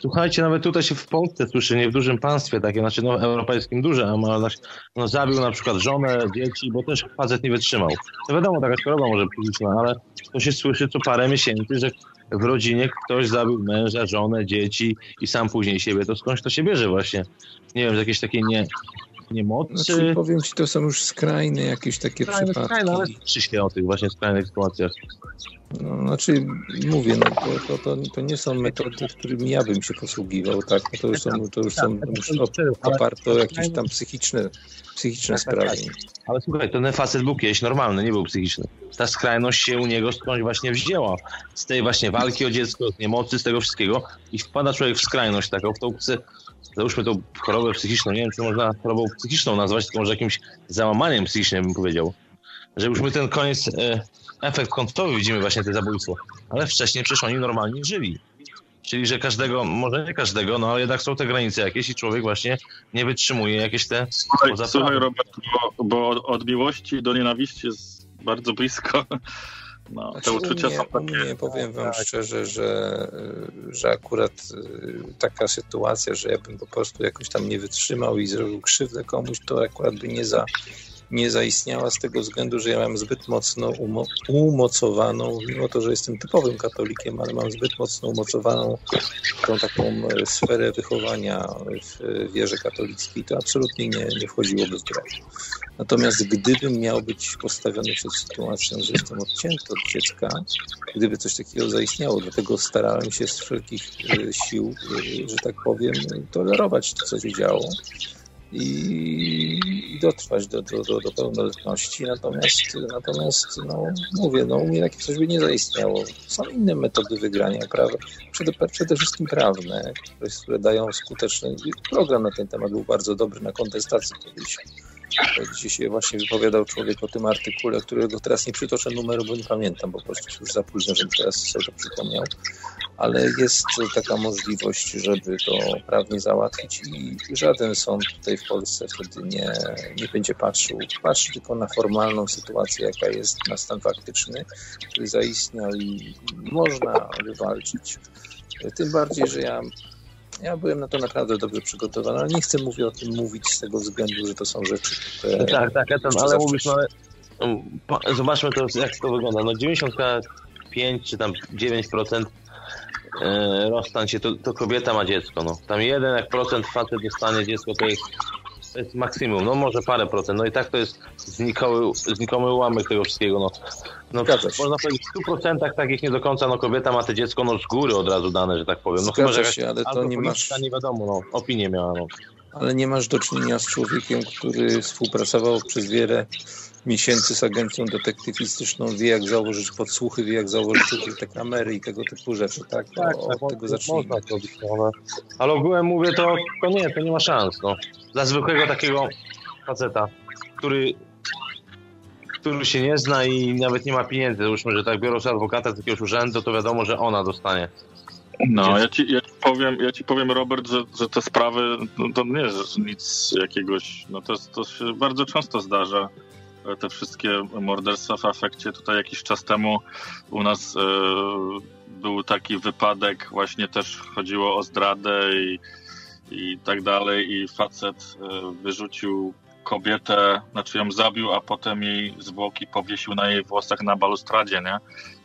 Słuchajcie, nawet tutaj się w Polsce słyszy, nie w dużym państwie takie, znaczy no europejskim duże, ale no, zabił na przykład żonę, dzieci, bo też facet nie wytrzymał. To wiadomo, taka choroba może psychiczna, ale to się słyszy co parę miesięcy, że w rodzinie ktoś zabił męża, żonę, dzieci i sam później siebie, to skądś to się bierze właśnie? Nie wiem, jakieś takie nie, niemocy. Znaczy, powiem ci, to są już skrajne jakieś takie skrajne, przypadki. Skrajne, ale się o tych właśnie skrajnych sytuacjach. No, znaczy, mówię, no, to, to, to, nie są metody, którymi ja bym się posługiwał, tak? No, to już są, to już są już oparte o jakieś tam psychiczne, psychiczne tak, tak, sprawy. Tak. Ale słuchaj, ten facet był kiedyś normalny, nie był psychiczny. Ta skrajność się u niego skądś właśnie wzięła. Z tej właśnie walki o dziecko, z niemocy, z tego wszystkiego i wpada człowiek w skrajność taką, w tą załóżmy tą chorobę psychiczną, nie wiem, czy można chorobą psychiczną nazwać, tylko może jakimś załamaniem psychicznym bym powiedział. Że już my ten koniec, e, efekt końcowy widzimy właśnie te zabójstwo. Ale wcześniej przecież oni normalnie żyli. Czyli, że każdego, może nie każdego, no ale jednak są te granice jakieś i człowiek właśnie nie wytrzymuje jakieś te... Słuchaj, słuchaj Robert, bo, bo od miłości do nienawiści jest bardzo blisko. No, znaczy, te uczucia mnie, są takie... Mnie, powiem wam tak. szczerze, że, że akurat y, taka sytuacja, że ja bym po prostu jakoś tam nie wytrzymał i zrobił krzywdę komuś, to akurat by nie za nie zaistniała z tego względu, że ja mam zbyt mocno umo umocowaną, mimo to, że jestem typowym katolikiem, ale mam zbyt mocno umocowaną tą taką e, sferę wychowania w wierze katolickiej, to absolutnie nie, nie wchodziłoby w grę. Natomiast gdybym miał być postawiony przed sytuacją, że jestem odcięty od dziecka, gdyby coś takiego zaistniało, dlatego starałem się z wszelkich e, sił, e, że tak powiem, tolerować to, co się działo i, dotrwać do, do, do, do pełnoletności. Natomiast, natomiast no, mówię, no, u mnie takie coś by nie zaistniało. Są inne metody wygrania, prawa, przede, przede wszystkim prawne, które, które dają skuteczny program na ten temat był bardzo dobry na kontestacji kiedyś Dzisiaj się właśnie wypowiadał człowiek o tym artykule, którego teraz nie przytoczę numeru, bo nie pamiętam, bo po prostu już za późno, żebym teraz sobie to przypomniał. Ale jest taka możliwość, żeby to prawnie załatwić i żaden sąd tutaj w Polsce wtedy nie, nie będzie patrzył. Patrzy tylko na formalną sytuację, jaka jest, na stan faktyczny, który zaistniał i można wywalczyć. Tym bardziej, że ja ja byłem na to naprawdę dobrze przygotowany, ale nie chcę mówić o tym mówić z tego względu, że to są rzeczy, które... Tak, tak, Etan, ale mówisz, no, no zobaczmy to, jak to wygląda. No 95 czy tam 9% e, rozstań się, to, to, kobieta ma dziecko. No. Tam jeden jak procent facet dostanie dziecko, to jest, to jest maksimum, no może parę procent. No i tak to jest znikomy, znikomy ułamek tego wszystkiego. No. No, można powiedzieć, w 100% takich nie do końca, no kobieta ma to dziecko no, z góry od razu dane, że tak powiem. No chyba, że się, ale to nie masz... Nie wiadomo, no, opinię miała. No. Ale nie masz do czynienia z człowiekiem, który współpracował przez wiele miesięcy z agencją detektywistyczną, wie jak założyć podsłuchy, wie jak założyć te kamery i tego typu rzeczy, tak? Tak, o, tak, od tego zacznijmy. Można zrobić, ale, ale ogółem mówię, to, to nie, to nie ma szans, no. Dla zwykłego takiego faceta, który który się nie zna i nawet nie ma pieniędzy. Załóżmy, że tak biorą sobie adwokata z jakiegoś urzędu, to wiadomo, że ona dostanie. No, ja ci, ja ci, powiem, ja ci powiem, Robert, że, że te sprawy no, to nie jest nic jakiegoś. No to, to się bardzo często zdarza. Te wszystkie morderstwa w afekcie. Tutaj jakiś czas temu u nas e, był taki wypadek, właśnie też chodziło o zdradę i, i tak dalej. I facet e, wyrzucił kobietę, znaczy ją zabił, a potem jej zwłoki powiesił na jej włosach na balustradzie, nie?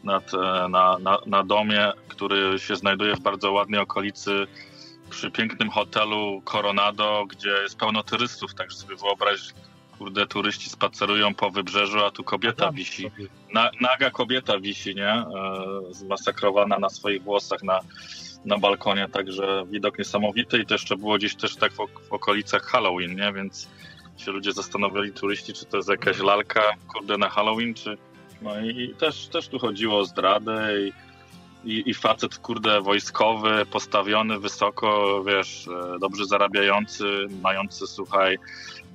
Nad, e, na, na, na domie, który się znajduje w bardzo ładnej okolicy przy pięknym hotelu Coronado, gdzie jest pełno turystów, także sobie wyobraź kurde, turyści spacerują po wybrzeżu, a tu kobieta wisi. Na, naga kobieta wisi, nie? E, zmasakrowana na swoich włosach na, na balkonie, także widok niesamowity i to jeszcze było gdzieś też tak w, w okolicach Halloween, nie? Więc się ludzie zastanawiali, turyści, czy to jest jakaś lalka, kurde, na Halloween, czy... No i, też, też tu chodziło o zdradę i i, i facet, kurde, wojskowy, postawiony wysoko, wiesz, e, dobrze zarabiający, mający, słuchaj,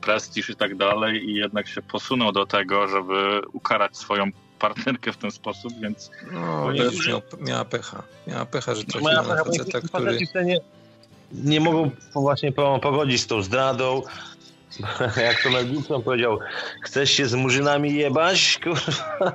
prestiż i tak dalej i jednak się posunął do tego, żeby ukarać swoją partnerkę w ten sposób, więc... No, też miał, miała pecha. Miała pecha, że trafiła na faceta, który... Nie, nie mogą właśnie pogodzić z tą zdradą, jak to Mel Gibson powiedział, chcesz się z murzynami jebać? Kurwa.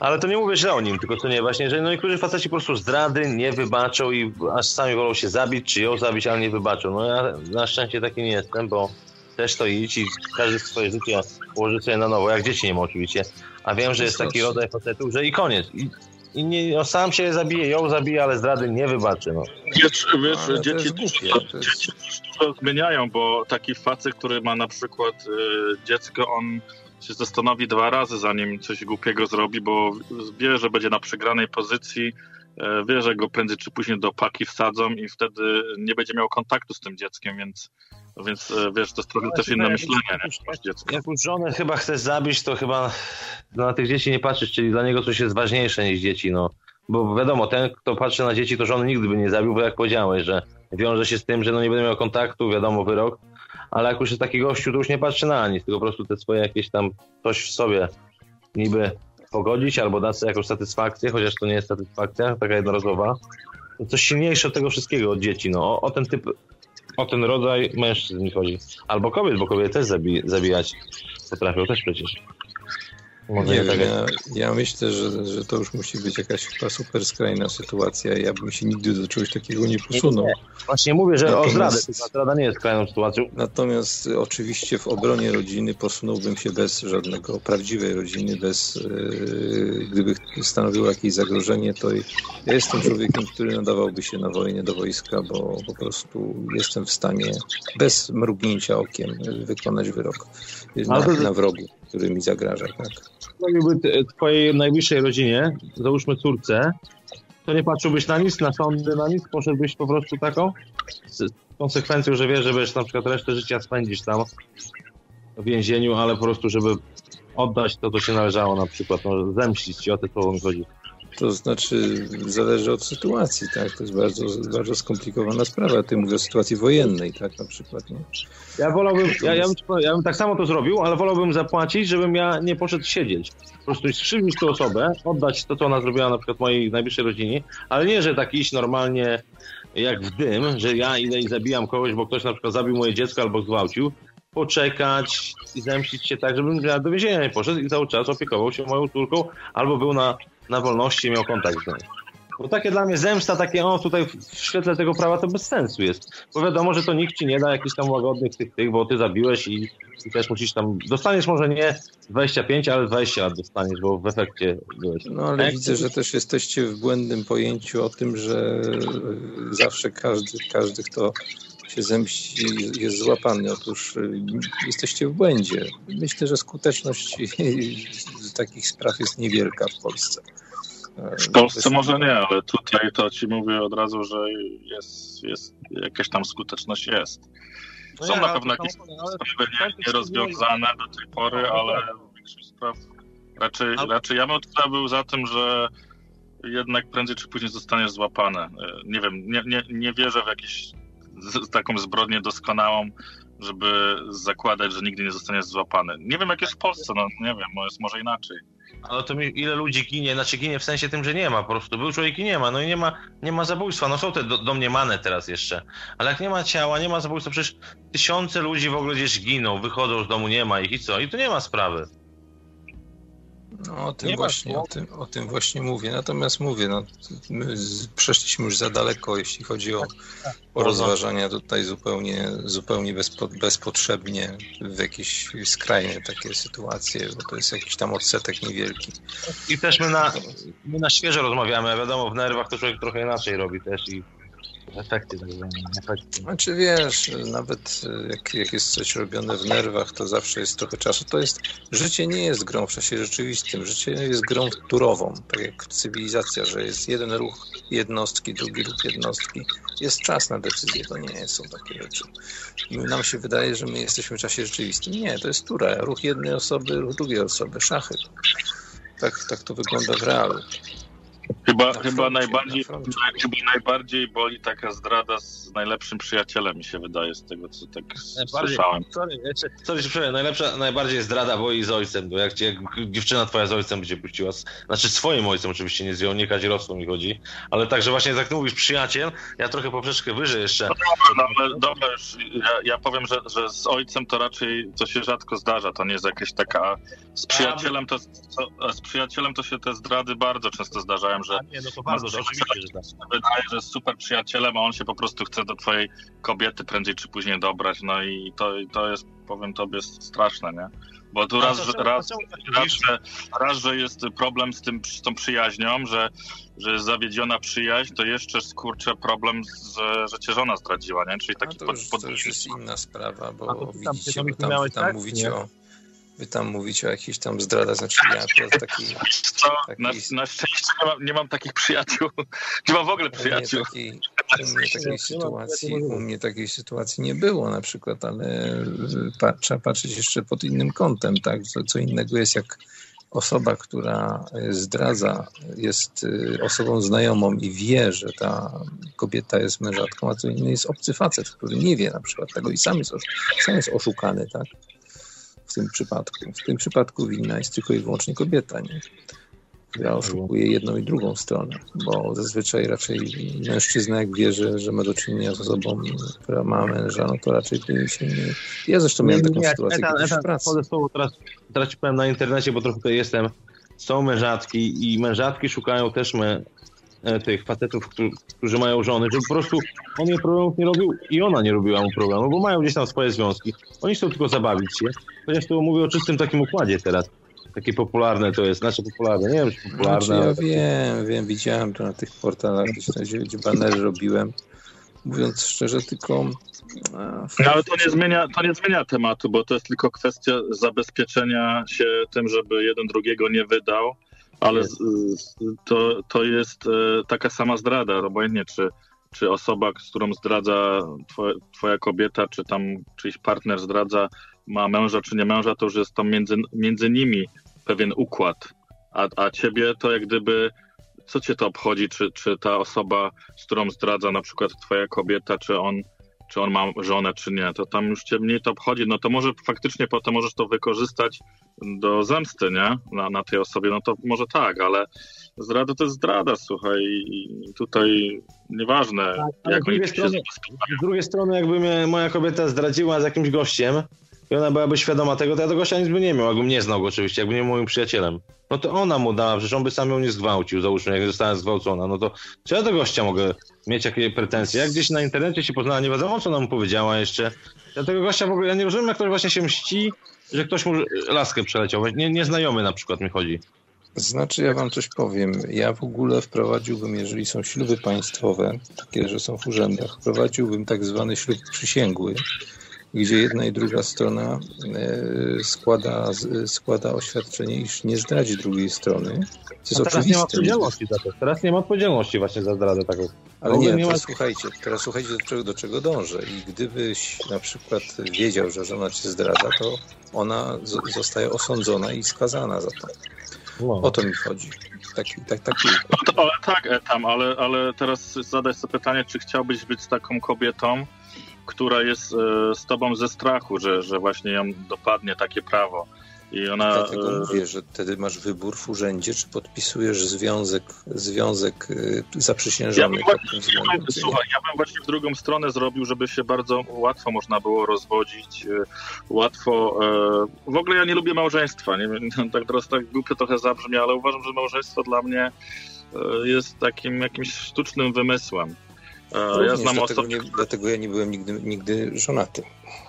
Ale to nie mówię źle o nim, tylko to nie właśnie, że no niektórzy faceci po prostu zdrady nie wybaczą i aż sami wolą się zabić, czy ją zabić, ale nie wybaczą. No ja na szczęście taki nie jestem, bo też to idź i każdy swoje życie ułoży sobie na nowo, jak dzieci nie ma oczywiście. A wiem, że jest taki rodzaj facetów, że i koniec. I, i nie, no, sam się zabije, ją zabije, ale zdrady nie wybaczy. No. Wiesz, wiesz dzieci, dużo, dzieci dużo zmieniają, bo taki facet, który ma na przykład y, dziecko, on się zastanowi dwa razy, zanim coś głupiego zrobi, bo wie, że będzie na przegranej pozycji, e, wie, że go prędzej czy później do paki wsadzą i wtedy nie będzie miał kontaktu z tym dzieckiem, więc, więc e, wiesz, to jest trochę też inne myślenie. Jak, nie? jak już żonę chyba chcesz zabić, to chyba na tych dzieci nie patrzysz, czyli dla niego coś jest ważniejsze niż dzieci, no. Bo wiadomo, ten, kto patrzy na dzieci, to żony nigdy by nie zabił, bo jak powiedziałeś, że wiąże się z tym, że no nie będę miał kontaktu, wiadomo, wyrok, ale jak już jest taki gościu, to już nie patrzy na nic, tylko po prostu te swoje jakieś tam coś w sobie niby pogodzić albo dać sobie jakąś satysfakcję, chociaż to nie jest satysfakcja, taka jednorazowa. Coś silniejsze od tego wszystkiego, od dzieci, no. O, o ten typ, o ten rodzaj mężczyzn mi chodzi. Albo kobiet, bo kobiety też zabi zabijać potrafią też przecież. Może nie wiem, ja, ja, myślę, że, że to już musi być jakaś chyba super skrajna sytuacja. Ja bym się nigdy do czegoś takiego nie posunął. Nie, nie. Właśnie mówię, że natomiast, o zdradę. Zdrada nie jest skrajną sytuacją. Natomiast oczywiście w obronie rodziny posunąłbym się bez żadnego prawdziwej rodziny, bez yy, gdyby stanowiło jakieś zagrożenie, to ja jestem człowiekiem, który nadawałby się na wojnę do wojska, bo po prostu jestem w stanie bez mrugnięcia okiem wykonać wyrok na, na wrogu, który mi zagraża. Tak zrobiłby twojej najbliższej rodzinie, załóżmy córce, to nie patrzyłbyś na nic, na sądy, na nic, poszedłbyś po prostu taką z konsekwencją, że wiesz, że będziesz na przykład resztę życia spędzić tam w więzieniu, ale po prostu, żeby oddać to, co się należało na przykład, no, zemścić się, o te słowo mi chodzi. To znaczy, zależy od sytuacji, tak? To jest bardzo, bardzo skomplikowana sprawa. Ty mówisz o sytuacji wojennej, tak? Na przykład, nie? Ja wolałbym, ja, ja, bym, ja bym tak samo to zrobił, ale wolałbym zapłacić, żebym ja nie poszedł siedzieć. Po prostu skrzywdzić tę osobę, oddać to, co ona zrobiła na przykład mojej najbliższej rodzinie, ale nie, że tak iść normalnie jak w dym, że ja idę i zabijam kogoś, bo ktoś na przykład zabił moje dziecko albo zgwałcił, poczekać i zemścić się tak, żebym ja do więzienia nie poszedł i cały czas opiekował się moją córką albo był na na wolności miał kontakt z nią. Bo takie dla mnie zemsta, takie o tutaj w świetle tego prawa to bez sensu jest. Bo wiadomo, że to nikt ci nie da jakichś tam łagodnych tych, tych bo ty zabiłeś i, i też musisz tam, dostaniesz może nie 25, ale 20 lat dostaniesz, bo w efekcie byłeś. No ale widzę, że też jesteście w błędnym pojęciu o tym, że zawsze każdy, każdy kto się zemści, jest złapany. Otóż y, jesteście w błędzie. Myślę, że skuteczność takich spraw jest niewielka w Polsce. W Polsce może nie, ale tutaj to ci mówię od razu, że jest, jest jakaś tam skuteczność jest. No Są no ja, na pewno jakieś sprawy nierozwiązane do tej pory, ale większość spraw raczej, raczej ja bym tutaj był za tym, że jednak prędzej czy później zostaniesz złapany. E, nie wiem, nie, nie, nie wierzę w jakieś z, taką zbrodnię doskonałą, żeby zakładać, że nigdy nie zostaniesz złapany. Nie wiem, jak jest w Polsce, no nie wiem, jest może inaczej. Ale to ile ludzi ginie, znaczy ginie w sensie tym, że nie ma po prostu. Był człowiek i nie ma, no i nie ma, nie ma zabójstwa. No są te do, domniemane teraz jeszcze. Ale jak nie ma ciała, nie ma zabójstwa, przecież tysiące ludzi w ogóle gdzieś giną, wychodzą z domu, nie ma ich i co? I tu nie ma sprawy. No, o tym, właśnie, o, tym, o tym właśnie mówię. Natomiast mówię, no, my przeszliśmy już za daleko, jeśli chodzi o, o rozważania tutaj zupełnie, zupełnie bezpo, bezpotrzebnie w jakieś skrajne takie sytuacje, bo to jest jakiś tam odsetek niewielki. I też my na, my na świeżo rozmawiamy, a wiadomo, w nerwach to człowiek trochę inaczej robi też i efekty. efekty. Znaczy wiesz, nawet jak, jak jest coś robione w nerwach, to zawsze jest trochę czasu. To jest, życie nie jest grą w czasie rzeczywistym, życie jest grą turową, tak jak cywilizacja, że jest jeden ruch jednostki, drugi ruch jednostki. Jest czas na decyzję, to nie są takie rzeczy. Nam się wydaje, że my jesteśmy w czasie rzeczywistym. Nie, to jest tura, ruch jednej osoby, ruch drugiej osoby, szachy. Tak, tak to wygląda w realu. Chyba, chyba, najbardziej, chyba najbardziej boli taka zdrada z najlepszym przyjacielem, mi się wydaje, z tego, co tak słyszałem. Sorry, sorry, sorry, najlepsza, najbardziej zdrada boli z ojcem, bo jak, cię, jak dziewczyna twoja z ojcem będzie puściła, znaczy swoim ojcem oczywiście, nie z ją, nie kazierowską mi chodzi, ale także właśnie jak ty mówisz przyjaciel, ja trochę poprzeczkę wyżej jeszcze. No dobra, no, dobra, już ja, ja powiem, że, że z ojcem to raczej to się rzadko zdarza, to nie jest jakaś taka, z przyjacielem to, to z przyjacielem to się te zdrady bardzo często zdarzają, że nie, no to bardzo że tak. Wydaje, że jest super przyjacielem, a on się po prostu chce do twojej kobiety prędzej czy później dobrać, no i to, to jest, powiem tobie, straszne, nie? Bo tu raz, raz, raz, raz, że, raz, że jest problem z, tym, z tą przyjaźnią, że, że jest zawiedziona przyjaźń, to jeszcze skurcze problem, z, że cię żona zdradziła, nie? Czyli taki no to, już, pod, to już jest inna sprawa, bo widzicie, tam, tam, tam tak? mówicie o Wy tam mówicie o jakichś tam zdradach, znaczy ja akurat taki... Co? taki... Na, na, szczęście nie mam, nie mam, takich przyjaciół. Nie mam w ogóle przyjaciół. U mnie takiej, u mnie takiej sytuacji, u mnie takiej sytuacji nie było na przykład, ale trzeba patrzeć jeszcze pod innym kątem, tak? Co, co innego jest jak osoba, która zdradza, jest y, osobą znajomą i wie, że ta kobieta jest mężatką, a co innego jest obcy facet, który nie wie na przykład tego i sam jest, sam jest oszukany, tak? W tym przypadku. W tym przypadku winna jest tylko i wyłącznie kobieta, nie? która oszukuje jedną i drugą stronę, bo zazwyczaj raczej mężczyzna jak wie, że, że ma do czynienia z osobą, która ma męża, no to raczej się nie... Ja zresztą miałem taką nie, sytuację etan, kiedyś etan, w pracy. Teraz, teraz ci powiem na internecie, bo trochę tutaj jestem, są mężatki i mężatki szukają też e, tych facetów, którzy, którzy mają żony, żeby po prostu on jej problemów nie robił i ona nie robiła mu problemu, bo mają gdzieś tam swoje związki. Oni chcą tylko zabawić się, chociaż tu mówię o czystym takim układzie teraz. Takie popularne to jest, nasze popularne, nie wiem, czy popularne. Znaczy, ja wiem, wiem, widziałem to na tych portalach, gdzie, gdzie banery robiłem. Mówiąc szczerze, tylko no, ale to nie, zmienia, to nie zmienia tematu, bo to jest tylko kwestia zabezpieczenia się tym, żeby jeden drugiego nie wydał, ale to, to jest e, taka sama zdrada, obojętnie czy czy osoba, z którą zdradza twoja, twoja kobieta, czy tam czyjś partner zdradza, ma męża czy nie męża, to już jest tam między, między nimi pewien układ. A, a ciebie to jak gdyby, co cię to obchodzi, czy, czy ta osoba, z którą zdradza na przykład twoja kobieta, czy on, czy on ma żonę, czy nie, to tam już cię mniej to obchodzi. No to może faktycznie potem możesz to wykorzystać do zemsty, nie? Na, na tej osobie, no to może tak, ale zdrada to jest zdrada, słuchaj, i tutaj nieważne, tak, jak oni strony, Z drugiej strony, jakby mnie moja kobieta zdradziła z jakimś gościem i ona byłaby świadoma tego, to ja tego gościa nic by nie miał, jakbym nie znał go oczywiście, jakby nie był moim przyjacielem. No to ona mu dała, przecież on by sam ją nie zgwałcił, załóżmy, jak została zgwałcona, no to czy ja do gościa mogę mieć jakieś pretensje? Jak gdzieś na internecie się poznała, nie wiadomo, co ona mu powiedziała jeszcze. Ja tego gościa w ogóle, ja nie rozumiem, jak ktoś właśnie się mści, że ktoś mu laskę przeleciał, nie, nieznajomy na przykład mi chodzi. Znaczy, ja wam coś powiem. Ja w ogóle wprowadziłbym, jeżeli są śluby państwowe, takie, że są w urzędach, wprowadziłbym tak zwany ślub przysięgły, gdzie jedna i druga strona e, składa, składa oświadczenie, iż nie zdradzi drugiej strony. To jest teraz nie ma odpowiedzialności za to. Teraz nie ma odpowiedzialności właśnie za zdradę taką. Ale nie, nie ma... słuchajcie, teraz słuchajcie, do czego, do czego dążę. I gdybyś na przykład wiedział, że żona cię zdradza, to ona zostaje osądzona i skazana za to. No. O to mi chodzi. Taki, tak, taki no to, ale, tak, tam, ale, ale teraz zadaj sobie pytanie, czy chciałbyś być taką kobietą, która jest e, z tobą ze strachu, że, że właśnie ją dopadnie takie prawo. I ona... Dlatego e, mówię, że wtedy masz wybór w urzędzie, czy podpisujesz związek, związek e, zaprzysiężony. Ja właśnie, ja bym, słuchaj, ja bym właśnie w drugą stronę zrobił, żeby się bardzo łatwo można było rozwodzić, łatwo... W ogóle ja nie lubię małżeństwa, nie wiem, tak teraz tak głupio trochę zabrzmi, ale uważam, że małżeństwo dla mnie jest takim jakimś sztucznym wymysłem. Również, ja znam dlatego, nie, dlatego ja nie byłem nigdy, nigdy żonaty.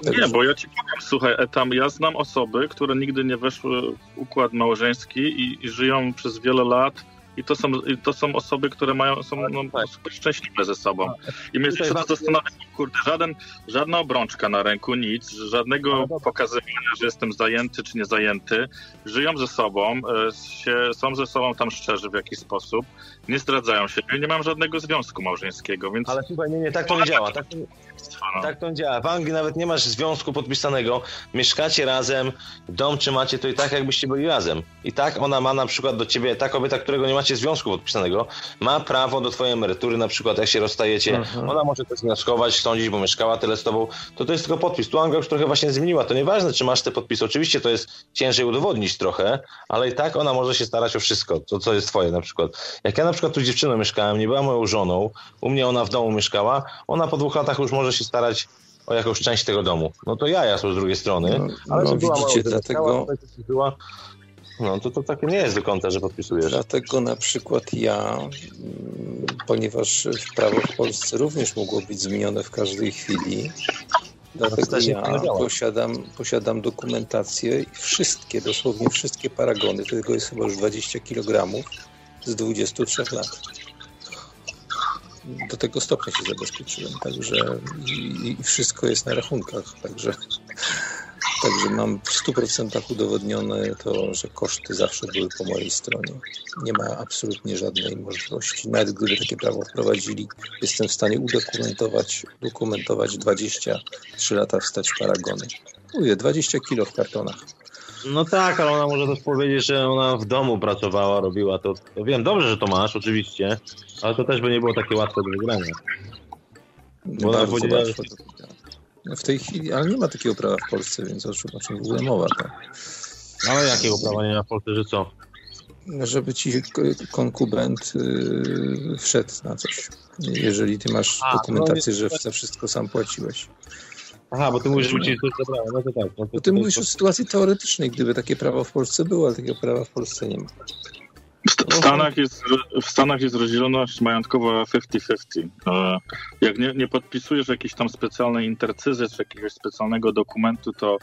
Nie, bo ja ci powiem, słuchaj, tam ja znam osoby, które nigdy nie weszły w układ małżeński i, i żyją przez wiele lat i to są, i to są osoby, które mają, są no, tak. super szczęśliwe ze sobą. I my się to zastanawiamy, kurde, żaden, żadna obrączka na ręku, nic, żadnego pokazywania, że jestem zajęty czy nie zajęty. Żyją ze sobą, e, się, są ze sobą tam szczerzy w jakiś sposób, nie zdradzają się, nie mam żadnego związku małżeńskiego, więc... Ale słuchaj, nie, nie, tak to nie działa. Tak to, no. tak to nie działa. W Anglii nawet nie masz związku podpisanego, mieszkacie razem, dom trzymacie, to i tak jakbyście byli razem. I tak ona ma na przykład do ciebie, ta kobieta, którego nie macie związku podpisanego, ma prawo do twojej emerytury, na przykład jak się rozstajecie, mhm. ona może coś wnioskować, sądzić, bo mieszkała tyle z tobą, to to jest tylko podpis. Tu Anglia już trochę właśnie zmieniła, to nieważne, czy masz te podpisy, oczywiście to jest ciężej udowodnić trochę, ale i tak ona może się starać o wszystko, to co jest twoje na przykład. Jak ja na przykład tu z dziewczyną mieszkałem, nie była moją żoną, u mnie ona w domu mieszkała, ona po dwóch latach już może się starać o jakąś część tego domu. No to ja, ja są z drugiej strony. No, ale no, widzicie, dlatego... Była, no to, to takie nie jest do końca, że podpisujesz. Dlatego na przykład ja, mm, ponieważ prawo w Polsce również mogło być zmienione w każdej chwili, dlatego ja posiadam, posiadam dokumentację i wszystkie, dosłownie wszystkie paragony, tego jest chyba już 20 kg z 23 lat do tego stopnia się zabezpieczyłem, także i, i wszystko jest na rachunkach, także, także mam w 100% udowodnione to, że koszty zawsze były po mojej stronie. Nie ma absolutnie żadnej możliwości. Nawet gdyby takie prawo wprowadzili, jestem w stanie udokumentować dokumentować 23 lata wstać paragony. Mówię, 20 kilo w kartonach. No tak, ale ona może też powiedzieć, że ona w domu pracowała, robiła to. Wiem, dobrze, że to masz, oczywiście, ale to też by nie było takie łatwe do wygrania. Bo ona powiedziała, że... W tej chwili, ale nie ma takiego prawa w Polsce, więc o czym, o czym w ogóle mowa. Tak? Ale jakiego prawa nie ma w Polsce, że co? Żeby ci konkubent yy, wszedł na coś. Jeżeli ty masz A, dokumentację, no, że za wszystko sam płaciłeś. Aha, bo ty mówisz, że prawo, no to tak. No to bo ty mówisz o sytuacji teoretycznej, gdyby takie prawo w Polsce było, ale takiego prawa w Polsce nie ma. W Stanach jest, w Stanach jest rozdzieloność majątkowa 50-50. E, jak nie, nie podpisujesz jakiejś tam specjalnej intercyzy czy jakiegoś specjalnego dokumentu, to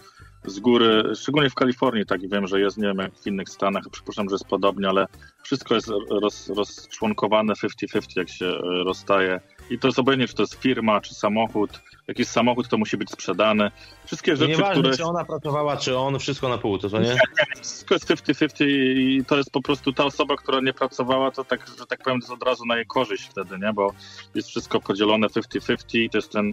z góry, szczególnie w Kalifornii, tak wiem, że jest, nie wiem jak w innych Stanach, przypuszczam, że jest podobnie, ale wszystko jest roz, rozczłonkowane 50-50, jak się e, rozstaje. I to jest obojętnie, czy to jest firma, czy samochód. Jakiś samochód to musi być sprzedany. Wszystkie rzeczy, Nieważne, które... czy ona pracowała, czy on, wszystko na pół, to co nie? nie, nie wszystko jest 50-50 i to jest po prostu ta osoba, która nie pracowała, to tak, że tak powiem, to jest od razu na jej korzyść wtedy, nie? Bo jest wszystko podzielone 50-50, to jest ten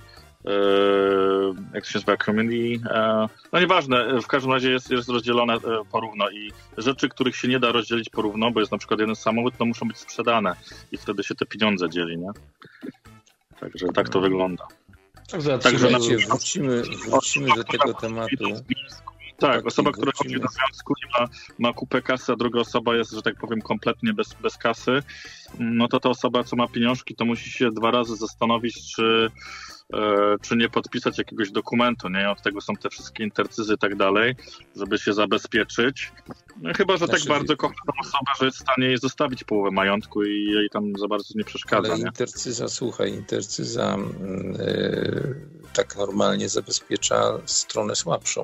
jak to się nazywa, community, e, no nieważne, w każdym razie jest, jest rozdzielone e, porówno i rzeczy, których się nie da rozdzielić porówno, bo jest na przykład jeden samochód, to muszą być sprzedane i wtedy się te pieniądze dzieli, nie? Także tak to wygląda. Także, wrócimy, wrócimy do tego tematu. Tak, osoba, która chodzi do związku i ma, ma kupę kasy, a druga osoba jest, że tak powiem, kompletnie bez, bez kasy, no to ta osoba, co ma pieniążki, to musi się dwa razy zastanowić, czy E, czy nie podpisać jakiegoś dokumentu, nie? Od tego są te wszystkie intercyzy i tak dalej, żeby się zabezpieczyć. No, chyba, że tak znaczy, tak bardzo kocha tą osobę, że jest w stanie jej zostawić połowę majątku i jej tam za bardzo nie przeszkadza. Ale nie? intercyza, słuchaj, intercyza yy, tak normalnie zabezpiecza stronę słabszą.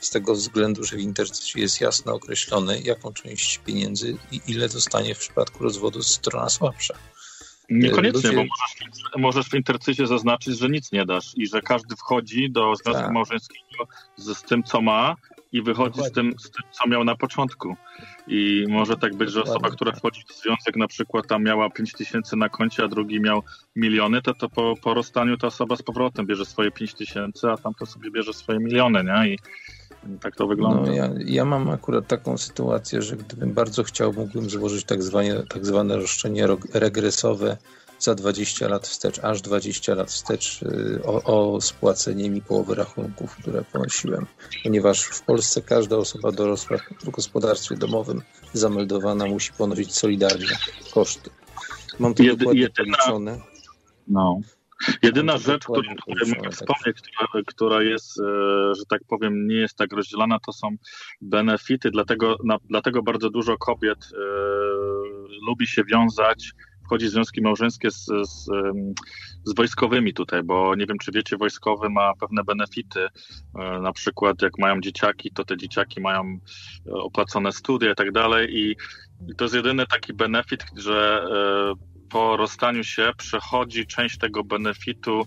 Z tego względu, że w intercyzie jest jasno określone, jaką część pieniędzy i ile dostanie w przypadku rozwodu strona słabsza. Niekoniecznie, Ludzie... bo możesz, możesz w intercyzie zaznaczyć, że nic nie dasz i że każdy wchodzi do związku tak. małżeńskiego z, z, tym, co ma i wychodzi z tym, z tym, co miał na początku. I może tak być, że osoba, która wchodzi w związek na przykład tam miała 5 tysięcy na koncie, a drugi miał miliony, to, to po, po rozstaniu ta osoba z powrotem bierze swoje 5 tysięcy, a tamto sobie bierze swoje miliony, nie? I tak to wygląda. No, ja, ja mam akurat taką sytuację, że gdybym bardzo chciał, mógłbym złożyć tak zwane, tak zwane roszczenie regresowe za 20 lat wstecz, aż 20 lat wstecz y, o, o spłacenie mi połowy rachunków, które ponosiłem. Ponieważ w Polsce każda osoba dorosła w gospodarstwie domowym zameldowana musi ponosić solidarnie koszty. Mam to Jedy, dokładnie policzone. No. Jedyna rzecz, którą mogę tak. wspomnieć, która, która jest, e, że tak powiem, nie jest tak rozdzielana, to są benefity, dlatego, na, dlatego bardzo dużo kobiet e, lubi się wiązać wchodzi w związki małżeńskie z, z, z wojskowymi tutaj, bo nie wiem, czy wiecie, wojskowy ma pewne benefity. E, na przykład, jak mają dzieciaki, to te dzieciaki mają opłacone studia i tak dalej. I to jest jedyny taki benefit, że po rozstaniu się przechodzi część tego benefitu,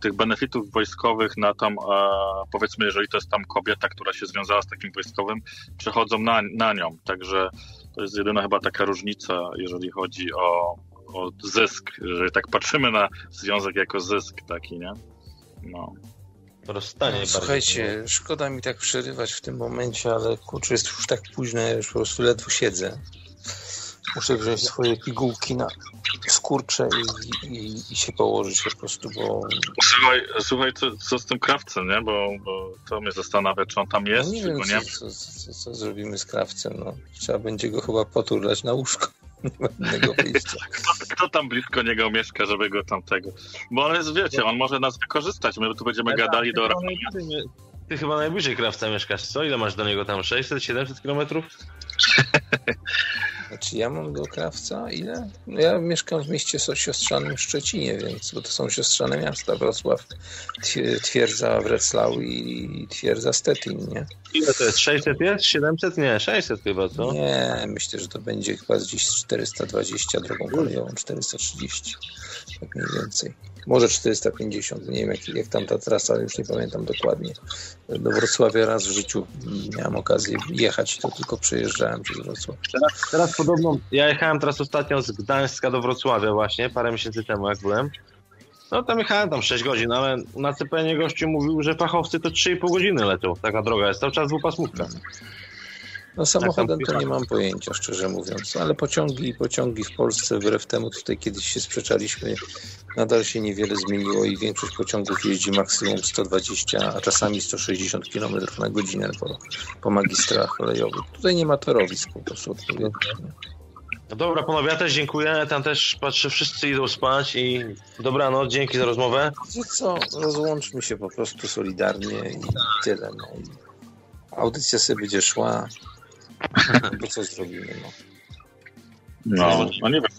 tych benefitów wojskowych na tam, powiedzmy, jeżeli to jest tam kobieta, która się związała z takim wojskowym, przechodzą na, na nią. Także to jest jedyna chyba taka różnica, jeżeli chodzi o, o zysk, jeżeli tak patrzymy na związek jako zysk taki, nie? No. Rozstanie no, słuchajcie, szkoda mi tak przerywać w tym momencie, ale kurczę, jest już tak późno, ja już po prostu ledwo siedzę. Muszę wziąć swoje pigułki na skurcze i, i, i, się położyć po prostu, bo... Słuchaj, słuchaj co, co z tym krawcem, nie? Bo, bo to mnie zastanawia, czy on tam jest, no nie czy wiem, go nie co, co, co, zrobimy z krawcem, no. Trzeba będzie go chyba poturlać na łóżko. Kto, kto, tam blisko niego mieszka, żeby go tam tego... Bo on jest, wiecie, on może nas wykorzystać, my tu będziemy gadali do... Ty chyba najbliżej krawca mieszkasz, co? Ile masz do niego tam? 600-700 kilometrów? Znaczy ja mam do Krawca ile? No ja mieszkam w mieście siostrzanym Szczecinie, więc bo to są siostrzane miasta, Wrocław, Twierdza Wrocław i Twierdza Stettin, nie? Ile to jest? 600 jest? 700? Nie, 600 chyba, co? Nie, myślę, że to będzie chyba gdzieś 420 drogą kolejową, 430, tak mniej więcej. Może 450, nie wiem jak, jak tam ta trasa, już nie pamiętam dokładnie. Do Wrocławia raz w życiu miałem okazję jechać, to tylko przejeżdżałem przez Wrocław. Teraz, teraz podobno, ja jechałem teraz ostatnio z Gdańska do Wrocławia właśnie, parę miesięcy temu jak byłem. No tam jechałem tam 6 godzin, ale na CPN gościu mówił, że fachowcy to 3,5 godziny lecą. Taka droga jest cały czas dwupasmówka. No samochodem to nie mam pojęcia, szczerze mówiąc, ale pociągi pociągi w Polsce, wbrew temu tutaj kiedyś się sprzeczaliśmy, nadal się niewiele zmieniło i większość pociągów jeździ maksimum 120, a czasami 160 km na godzinę po, po magistrach kolejowych. Tutaj nie ma torowisk po prostu. No dobra, panowie, ja też dziękuję. Tam też patrzę, wszyscy idą spać i dobranoc, dzięki za rozmowę. Wiecie co, rozłączmy się po prostu solidarnie i tyle. No. Audycja sobie będzie szła, bo co zrobimy, no. No, no nie wiem.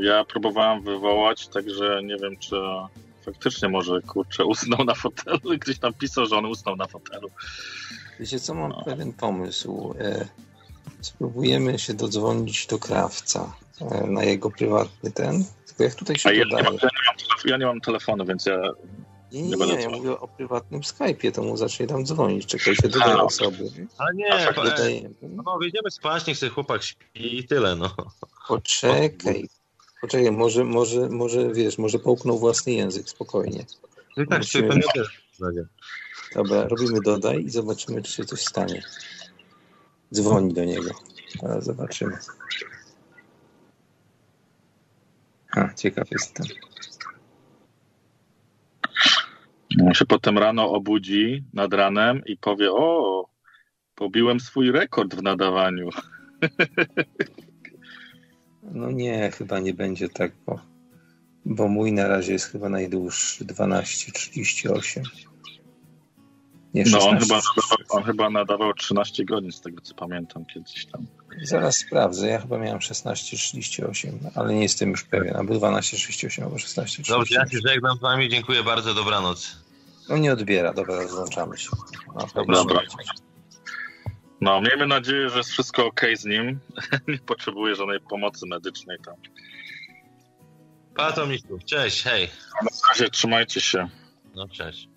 Ja próbowałem wywołać, także nie wiem, czy faktycznie może, kurczę, usnął na fotelu. Gdzieś tam pisał, że on usnął na fotelu. Wiecie co, mam no. pewien pomysł. E, spróbujemy się dodzwonić do krawca e, na jego prywatny ten. Tylko jak tutaj się A ja, nie mam, ja nie mam telefonu, więc ja nie, nie, nie, ja mówię o prywatnym Skype'ie, to mu zacznie tam dzwonić, czekajcie do tej osoby. Ale nie, A, dodaję. no wyjdziemy spać, niech sobie chłopak śpi i tyle, no. Poczekaj, poczekaj, może, może, może, wiesz, może połknął własny język, spokojnie. No tak, Musimy... pewnie też. Dobra, robimy dodaj i zobaczymy, czy się coś stanie. Dzwoni do niego. Teraz zobaczymy. A, ciekaw jestem. On się potem rano obudzi nad ranem i powie: O, pobiłem swój rekord w nadawaniu. No nie, chyba nie będzie tak, bo, bo mój na razie jest chyba najdłuższy 12,38. Nie, no on chyba, on chyba nadawał 13 godzin, z tego co pamiętam kiedyś tam. Zaraz sprawdzę, ja chyba miałem 16,38, ale nie jestem już pewien, albo 12,38 albo 16,38. Dobrze, ja się żegnam z wami, dziękuję bardzo, dobranoc. No nie odbiera, dobra, rozłączamy się. No, dobra. dobra. No, miejmy nadzieję, że jest wszystko ok z nim. nie potrzebuje żadnej pomocy medycznej tam. Pa Tomiku, cześć, hej. Na razie trzymajcie się. No, cześć.